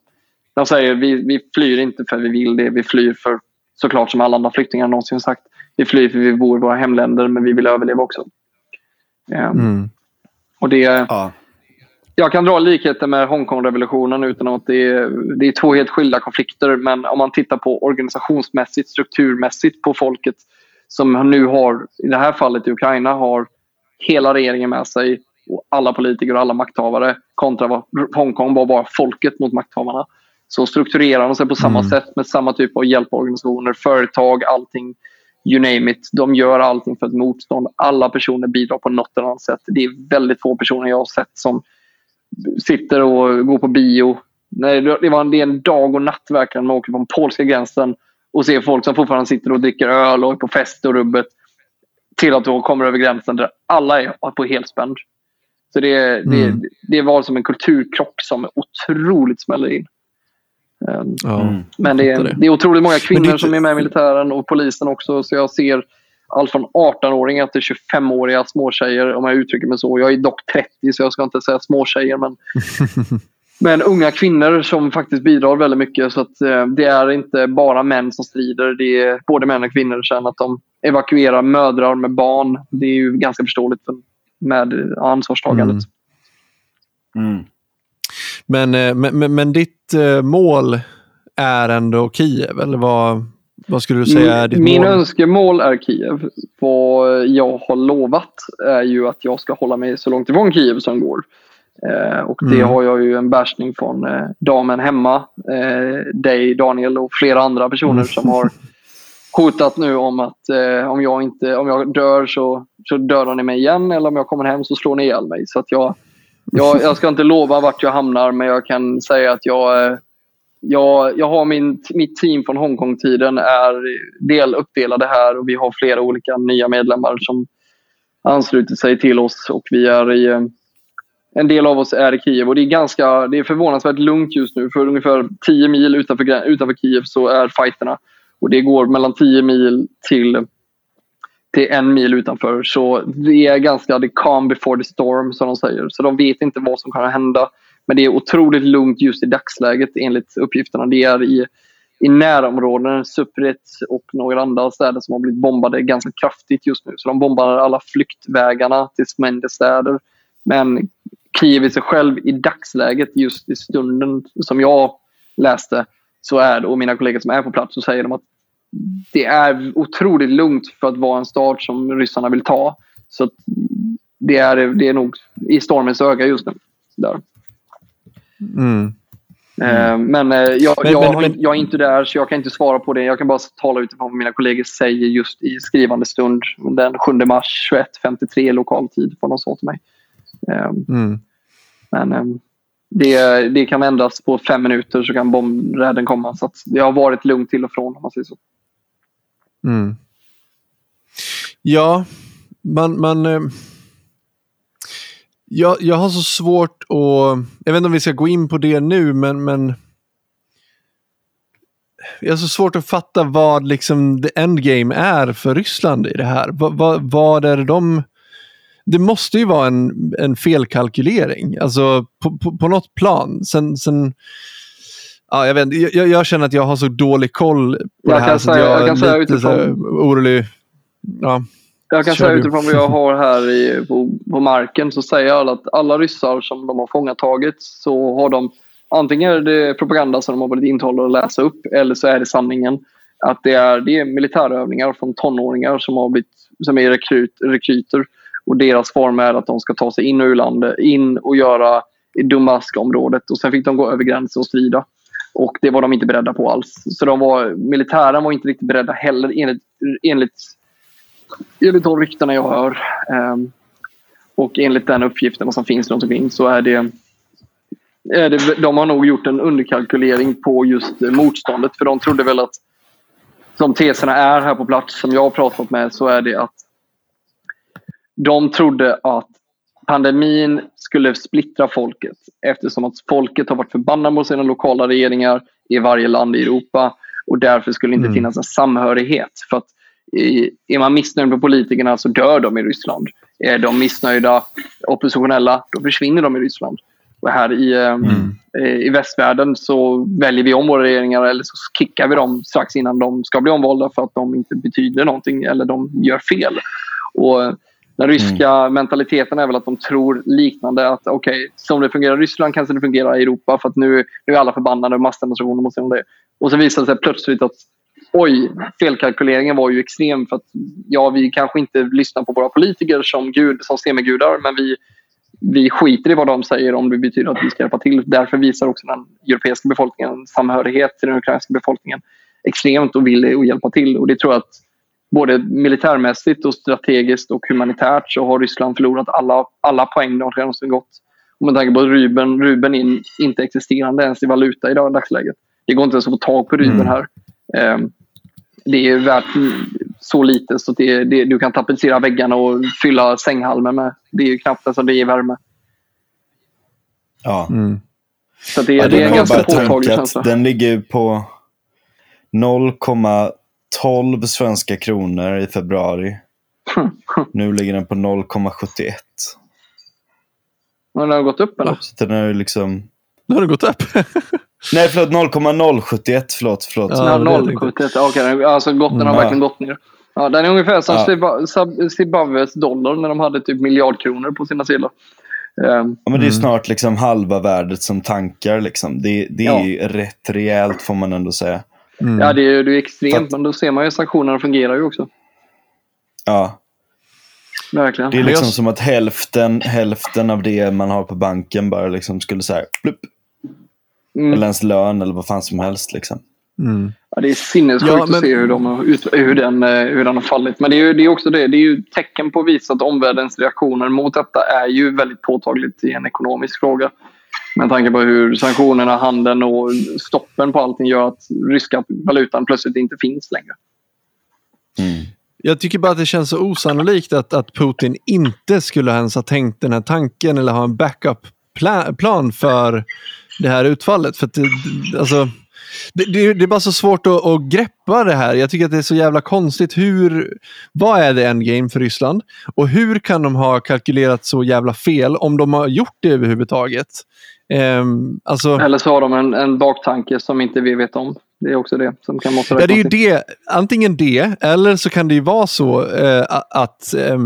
de säger vi, vi flyr inte för vi vill det. Vi flyr för, såklart som alla andra flyktingar någonsin sagt, vi flyr för vi bor i våra hemländer men vi vill överleva också. Ehm, Mm. Och det, Ja. jag kan dra likheter med Hongkongrevolutionen utan att det är, det är två helt skilda konflikter. Men om man tittar på organisationsmässigt, strukturmässigt på folket som nu har, i det här fallet i Ukraina, har hela regeringen med sig och alla politiker och alla makthavare kontra vad Hongkong var bara folket mot makthavarna. Så strukturerar de sig på samma Mm. sätt med samma typ av hjälporganisationer, företag, allting. You name it. De gör allting för ett motstånd. Alla personer bidrar på något eller annat sätt. Det är väldigt få personer jag har sett som sitter och går på bio. Nej, det var en, det är en dag och natt verkligen. Man åker från polska gränsen och ser folk som fortfarande sitter och dricker öl och är på fest och rubbet. Till att de kommer över gränsen där alla är på helspänn. Så det, det, Mm. det var som en kulturkrock som otroligt smäller in. Ja. Mm. men det är, det. det är otroligt många kvinnor det- som är med i militären och polisen också. Så jag ser allt från 18-åringar till 25-åriga småtjejer om jag uttrycker mig så. Jag är dock 30 så jag ska inte säga småtjejer men, men unga kvinnor som faktiskt bidrar väldigt mycket. Så att, eh, det är inte bara män som strider. Det är både män och kvinnor känner att de evakuerar mödrar med barn. Det är ju ganska förståeligt för, med ansvarstagandet. Mm. Mm. Men, eh, men, men, men ditt eh, mål är ändå Kiev, eller vad, vad skulle du säga är ditt Min mål? önskemål är Kiev. Vad jag har lovat är ju att jag ska hålla mig så långt ifrån Kiev som går. Eh, och det Mm. har jag ju en bärsning från eh, damen hemma, eh, dig Daniel och flera andra personer Mm. som har hotat nu om att eh, om, jag inte, om jag dör så, så dödar ni mig igen eller om jag kommer hem så slår ni ihjäl mig. Så att jag, jag, jag ska inte lova vart jag hamnar men jag kan säga att jag, jag, jag har min, mitt team från Hongkong-tiden är del, uppdelade här och vi har flera olika nya medlemmar som anslutit sig till oss och vi är i en del av oss är i Kiev och det är, ganska, det är förvånansvärt lugnt just nu. För ungefär 10 mil utanför, utanför Kiev så är fighterna. Och det går mellan 10 mil till, till en mil utanför. Så det är ganska the calm before the storm som de säger. Så de vet inte vad som kan hända. Men det är otroligt lugnt just i dagsläget enligt uppgifterna. Det är i, i närområden, Supret och några andra städer som har blivit bombade ganska kraftigt just nu. Så de bombar alla flyktvägarna till mindre städer. Men Kiev i sig själv i dagsläget, just i stunden som jag läste, så är det, och mina kollegor som är på plats, så säger de att det är otroligt lugnt för att vara en stad som ryssarna vill ta. Så det är, det är nog i stormens öga just nu. Där. Mm. Eh, Men, eh, jag, Men- jag, men- jag är inte där så jag kan inte svara på det. Jag kan bara tala utifrån vad mina kollegor säger just i skrivande stund den 7 mars 21.53 lokal tid vad de sa till mig. Eh, Mm. Men eh, det, det kan ändras på fem minuter så kan bombräden komma. Så att det har varit lugnt till och från om man säger så. Mm. Ja, man... man eh, jag, jag har så svårt att... Jag vet inte om vi ska gå in på det nu, men... men jag har så svårt att fatta vad liksom the endgame är för Ryssland i det här. Vad, va, vad är det de... Det måste ju vara en, en felkalkylering, alltså på, på, på något plan. Sen, sen, ja, jag, vet, jag, jag känner att jag har så dålig koll på Jag det här kan så säga- jag, jag kan säga utifrån- orolig. Ja. Jag kan Kör säga utifrån vad jag har här i, på, på marken så säger alla att alla ryssar som de har fångatagit så har de antingen är det propaganda som de har varit intalade att läsa upp eller så är det sanningen. Att det är, det är militärövningar från tonåringar som, har blivit, som är rekryt, rekryter och deras form är att de ska ta sig in och ur landet, in och göra i Donbask-området och sen fick de gå över gränsen och strida. Och det var de inte beredda på alls. Så de var, militären var inte riktigt beredda heller enligt, enligt, enligt de ryktena jag hör. Um, och enligt den uppgiften som finns runt omkring så är det, är det, de har nog gjort en underkalkylering på just motståndet. För de trodde väl att som teserna är här på plats som jag har pratat med så är det att de trodde att pandemin skulle splittra folket eftersom att folket har varit förbannade mot sina lokala regeringar i varje land i Europa och därför skulle det inte mm. finnas en samhörighet. För att är man missnöjd med politikerna så dör de i Ryssland. Är de missnöjda oppositionella, då försvinner de i Ryssland. Och här i, eh, mm. i västvärlden så väljer vi om våra regeringar eller så kickar vi dem strax innan de ska bli omvalda för att de inte betyder någonting eller de gör fel. Och den ryska mm. mentaliteten är väl att de tror liknande. Att okej, okay, som det fungerar i Ryssland kanske det fungerar i Europa för att nu, nu är alla förbannade och massdemonstrationer mot det. Och så visar det sig plötsligt att oj, felkalkyleringen var ju extrem för att ja, vi kanske inte lyssnar på våra politiker som, gud, som semigudar men vi, vi skiter i vad de säger om det betyder att vi ska hjälpa till. Därför visar också den europeiska befolkningen samhörighet till den ukrainska befolkningen extremt och vill hjälpa till. Och det tror jag att både militärmässigt och strategiskt och humanitärt så har Ryssland förlorat alla, alla poäng de någonsin gått. Och med tanke på att Ruben, Ruben är inte existerande ens i valuta i dagsläget. Det går inte ens att få tag på Ruben mm. här. Um, det är värt så lite så det, det, du kan tapetsera väggarna och fylla sänghalmen med. Det är ju knappt alltså det ger värme. Ja. Mm. Så det, ja, det är en ganska påtaglig känsla. Den ligger på 0,12 svenska kronor i februari. nu ligger den på 0,71. Men den har gått upp eller? Så den är liksom... Nu har den gått upp? Nej, förlåt. 0,071. Förlåt. förlåt. Ja, 071. Okej, okay, alltså gått, den har mm. verkligen gått ner. Ja, den är ungefär som ja. Zimbabwes dollar när de hade typ miljardkronor på sina sedlar. Um, ja, men det är mm. snart liksom halva värdet som tankar. Liksom. Det, det är ja. rätt rejält får man ändå säga. Mm. Ja, det är, är extremt. Att, men då ser man ju att sanktionerna fungerar ju också. Ja. Verkligen. Det är liksom som att hälften, hälften av det man har på banken bara liksom skulle så här, plupp, Mm. Eller ens lön eller vad fan som helst. Liksom. Mm. Ja, det är sinnessjukt ja, men... att se hur, de, hur, den, eh, hur den har fallit. Men det är, ju, det är också det. Det är ju tecken på att visa att omvärldens reaktioner mot detta är ju väldigt påtagligt i en ekonomisk fråga. Med tanke på hur sanktionerna, handeln och stoppen på allting gör att ryska valutan plötsligt inte finns längre. Mm. Jag tycker bara att det känns så osannolikt att, att Putin inte skulle ens ha tänkt den här tanken eller ha en backup-plan för det här utfallet. För det, alltså, det, det, det, är bara så svårt att, att, greppa det här. Jag tycker att det är så jävla konstigt. Hur, vad är det endgame för Ryssland? Och hur kan de ha kalkylerat så jävla fel om de har gjort det överhuvudtaget? Um, alltså... Eller så har de en, en baktanke som inte vi vet om. Det är också det som kan måste ja, det är ju det. Antingen det, eller så kan det ju vara så uh, att Eh,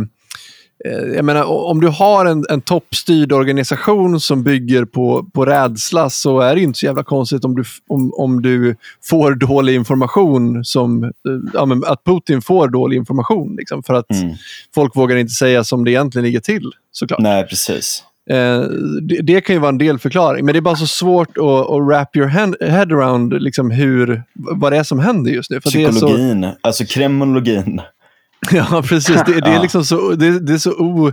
jag menar, om du har en, en toppstyrd organisation som bygger på, på rädsla så är det inte så jävla konstigt om du, om, om du får dålig information. som eh, ja, Att Putin får dålig information. Liksom, för att mm. folk vågar inte säga som det egentligen ligger till. såklart. Nej, precis. Eh, det, det, kan ju vara en delförklaring, men det är bara så svårt att, att wrap your hand, head around liksom hur, vad det är som händer just nu. För Psykologin, så... alltså kremologin. Ja, precis. Det, det är liksom så, det, det är så o,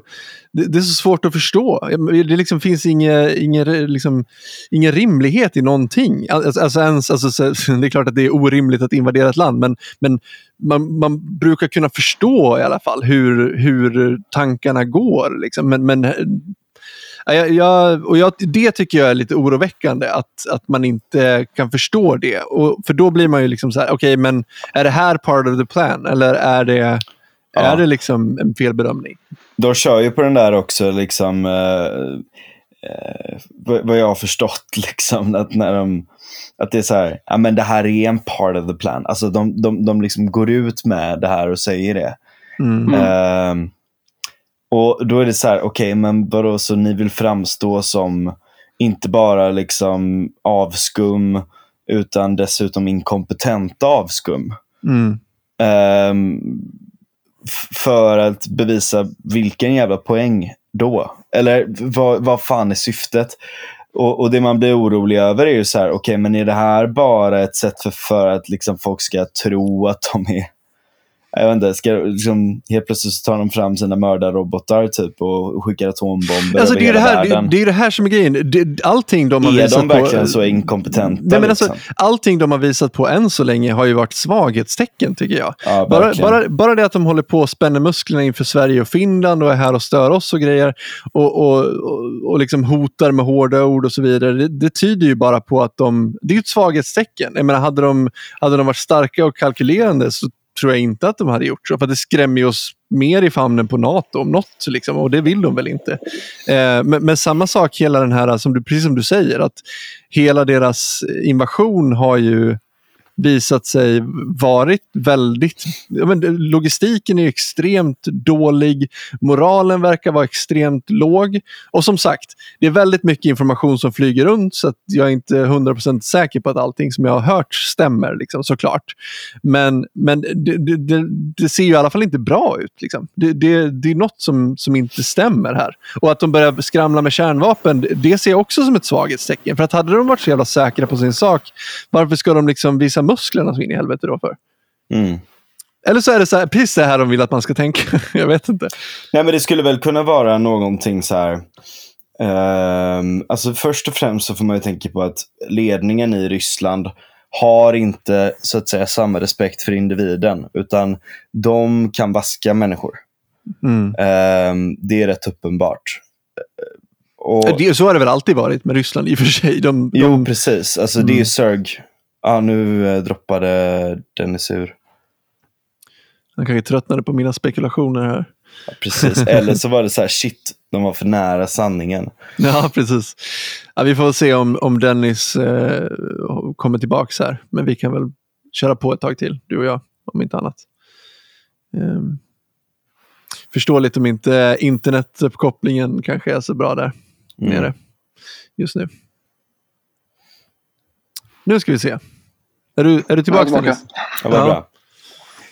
det, det, är så svårt att förstå. Det liksom finns ingen, ingen, liksom, ingen rimlighet i någonting. Alltså, alltså ens, alltså, det är klart att det är orimligt att invadera ett land, men, men man, man brukar kunna förstå i alla fall hur, hur tankarna går. Liksom. Men, men jag, jag, och jag, det tycker jag är lite oroväckande, att, att man inte kan förstå det. Och, för då blir man ju liksom så här, okej, okay, men är det här part of the plan? Eller är det Ja. Är det liksom en felbedömning? De kör ju på den där också, liksom, eh, eh, vad jag har förstått, liksom, att, när de, att det är så här, ja men det här är en part of the plan. Alltså de, de, de liksom går ut med det här och säger det. Mm. Eh, och då är det så här, okej, okay, men vadå, så ni vill framstå som inte bara liksom avskum, utan dessutom inkompetenta avskum. Mm. Um, för att bevisa vilken jävla poäng då? Eller vad, vad fan är syftet? Och, och det man blir orolig över är ju så här, okej okay, men är det här bara ett sätt för, för att liksom folk ska tro att de är jag vet inte, ska, liksom, helt plötsligt så tar de fram sina mördarrobotar typ, och skickar atombomber alltså, över det är hela det, här, världen. det, det är det här som är grejen. Det, allting de har är visat de verkligen på, så inkompetenta? Nej, men alltså, liksom? allting de har visat på än så länge har ju varit svaghetstecken tycker jag. Ja, Bara, bara, bara det att de håller på att spänna musklerna inför Sverige och Finland och är här och stör oss och grejer och, och, och, och liksom hotar med hårda ord och så vidare. Det, det tyder ju bara på att de... Det är ju ett svaghetstecken. Jag menar, hade, de, hade de varit starka och kalkylerande så tror jag inte att de hade gjort så. För det skrämmer oss mer i famnen på NATO om något. Liksom, och det vill de väl inte. Eh, men, men, samma sak, hela den här, som du, precis som du säger, att hela deras invasion har ju visat sig varit väldigt... Ja, men logistiken är extremt dålig. Moralen verkar vara extremt låg. Och som sagt, det är väldigt mycket information som flyger runt så att jag är inte 100% säker på att allting som jag har hört stämmer liksom, såklart. Men, men det, det, det, det ser ju i alla fall inte bra ut. Liksom. Det, det, det är något som, som inte stämmer här. Och att de börjar skramla med kärnvapen, det ser jag också som ett svaghetstecken. För att hade de varit så jävla säkra på sin sak, varför ska de liksom visa musklerna så in i helvete då för? Mm. Eller så är det så här, precis det här de vill att man ska tänka. jag vet inte. Nej, men det skulle väl kunna vara någonting så här. ehm, alltså först och främst så får man ju tänka på att ledningen i Ryssland har inte så att säga samma respekt för individen. Utan de kan vaska människor. Mm. Ehm, det är rätt uppenbart. Och, Det, så har det väl alltid varit med Ryssland i och för sig. De, jo, de, precis. Alltså det är ju Ja, nu eh, droppade Dennis ur. han kanske tröttnade på mina spekulationer här. Ja, precis. Eller så var det så här, shit, de var för nära sanningen. Ja, precis. Ja, vi får se om, om Dennis eh, kommer tillbaka här. Men vi kan väl köra på ett tag till, du och jag, om inte annat. Ehm. Förståeligt om inte internetuppkopplingen kanske är så bra där Mm. nere just nu. Nu ska vi se. Är du, är du tillbaka, tillbaka. Dennis? Ja, vad bra.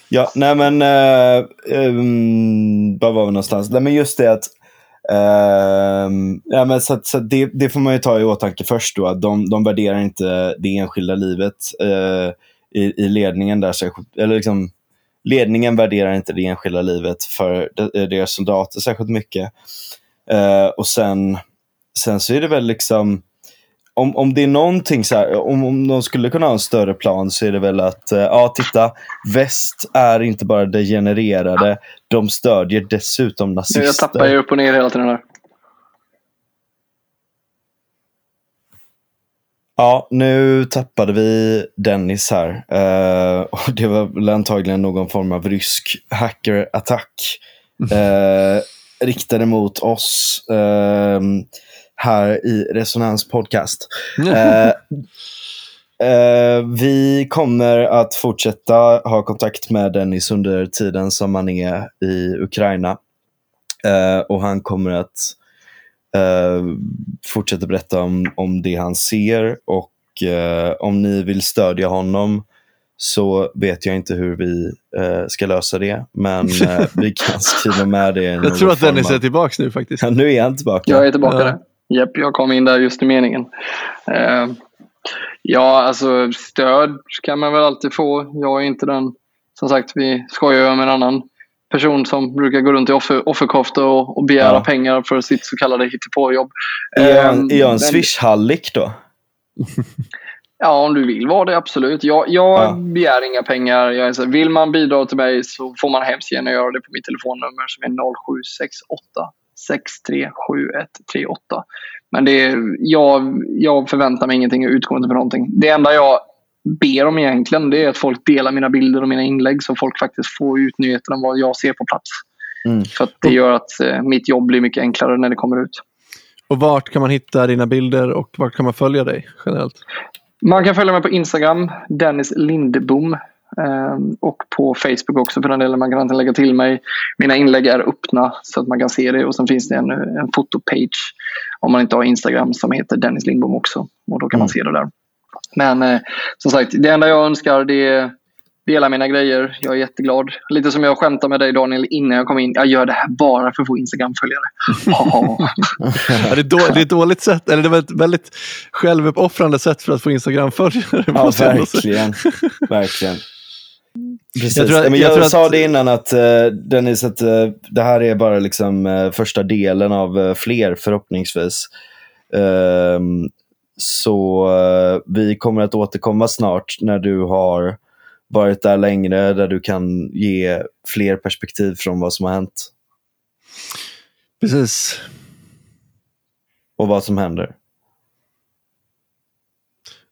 Ja, nej men, uh, um, var var vi någonstans? Nej men just det att, ehm, ja, men så, att- så att det, det får man ju ta i åtanke först då, att de, de värderar inte det enskilda livet eh, i, i ledningen där särskilt, eller liksom, ledningen värderar inte det enskilda livet för de- deras soldater särskilt mycket. Eh, och sen, sen så är det väl liksom, om, om det är någonting så här, om, om de skulle kunna ha en större plan så är det väl att, eh, ja titta, väst är inte bara degenererade, de stödjer dessutom nazister. Jag tappar ju upp och ner hela tiden här. Ja, nu tappade vi Dennis här. Eh, och det var väl antagligen någon form av rysk hackerattack uh, riktade mot oss eh, här i Resonans podcast. Eh, eh, vi kommer att fortsätta ha kontakt med Dennis under tiden som han är i Ukraina. Eh, och han kommer att eh, fortsätta berätta om, om det han ser och eh, om ni vill stödja honom så vet jag inte hur vi eh, ska lösa det. Men eh, vi kan skriva med det. Jag tror att Dennis är tillbaka nu faktiskt. Ja, nu är han tillbaka. Jag är tillbaka Ja. Japp, jag kom in där just i meningen. Eh, ja, alltså stöd kan man väl alltid få. Jag är inte den, som sagt, vi skojar om en annan person som brukar gå runt i offer, offerkofta och, och begära Ja. pengar för sitt så kallade hittepåjobb. Är jag, Eh, en- är jag en swish-hallick då? Ja, om du vill vara det, absolut. Jag, jag Ja. begär inga pengar. Jag så, vill man bidra till mig så får man hemskt gärna göra det på mitt telefonnummer som är 0768 637138. Men det är, jag, jag förväntar mig ingenting och utgår inte för någonting. Det enda jag ber om egentligen det är att folk delar mina bilder och mina inlägg så folk faktiskt får ut nyheterna om vad jag ser på plats. Mm. För det gör att eh, mitt jobb blir mycket enklare när det kommer ut. Och vart kan man hitta dina bilder och vart kan man följa dig generellt? Man kan följa mig på Instagram, Dennis Lindbom. Eh, Och på Facebook också för den delen. Man kan antingen lägga till mig. Mina inlägg är öppna så att man kan se det. Och sen finns det en, en fotopage om man inte har Instagram som heter Dennis Lindbom också. Och då kan man Mm. se det där. Men eh, som sagt, det enda jag önskar det är delar mina grejer. Jag är jätteglad. Lite som jag skämtade med dig Daniel innan jag kom in. Jag gör det här bara för att få Instagram-följare. ja, det, är då, det är ett dåligt sätt, eller det var ett väldigt självuppoffrande sätt för att få Instagram-följare. Ja, verkligen. verkligen. Precis. Jag, att, men jag, jag sa att... det innan att uh, Dennis, att uh, det här är bara liksom uh, första delen av fler förhoppningsvis. Ehm, så vi kommer att återkomma snart när du har varit där längre, där du kan ge fler perspektiv från vad som har hänt. Precis. Och vad som händer.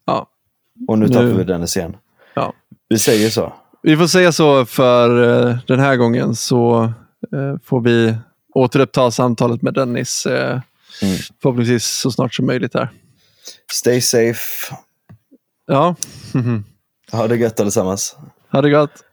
Ja. Och nu tappar vi Dennis igen. Ja. Vi säger så. Vi får säga så för uh, den här gången så uh, får vi återuppta samtalet med Dennis uh, mm. förhoppningsvis så snart som möjligt här. Stay safe. Ja. ha det gött allesammans. Ha det gott.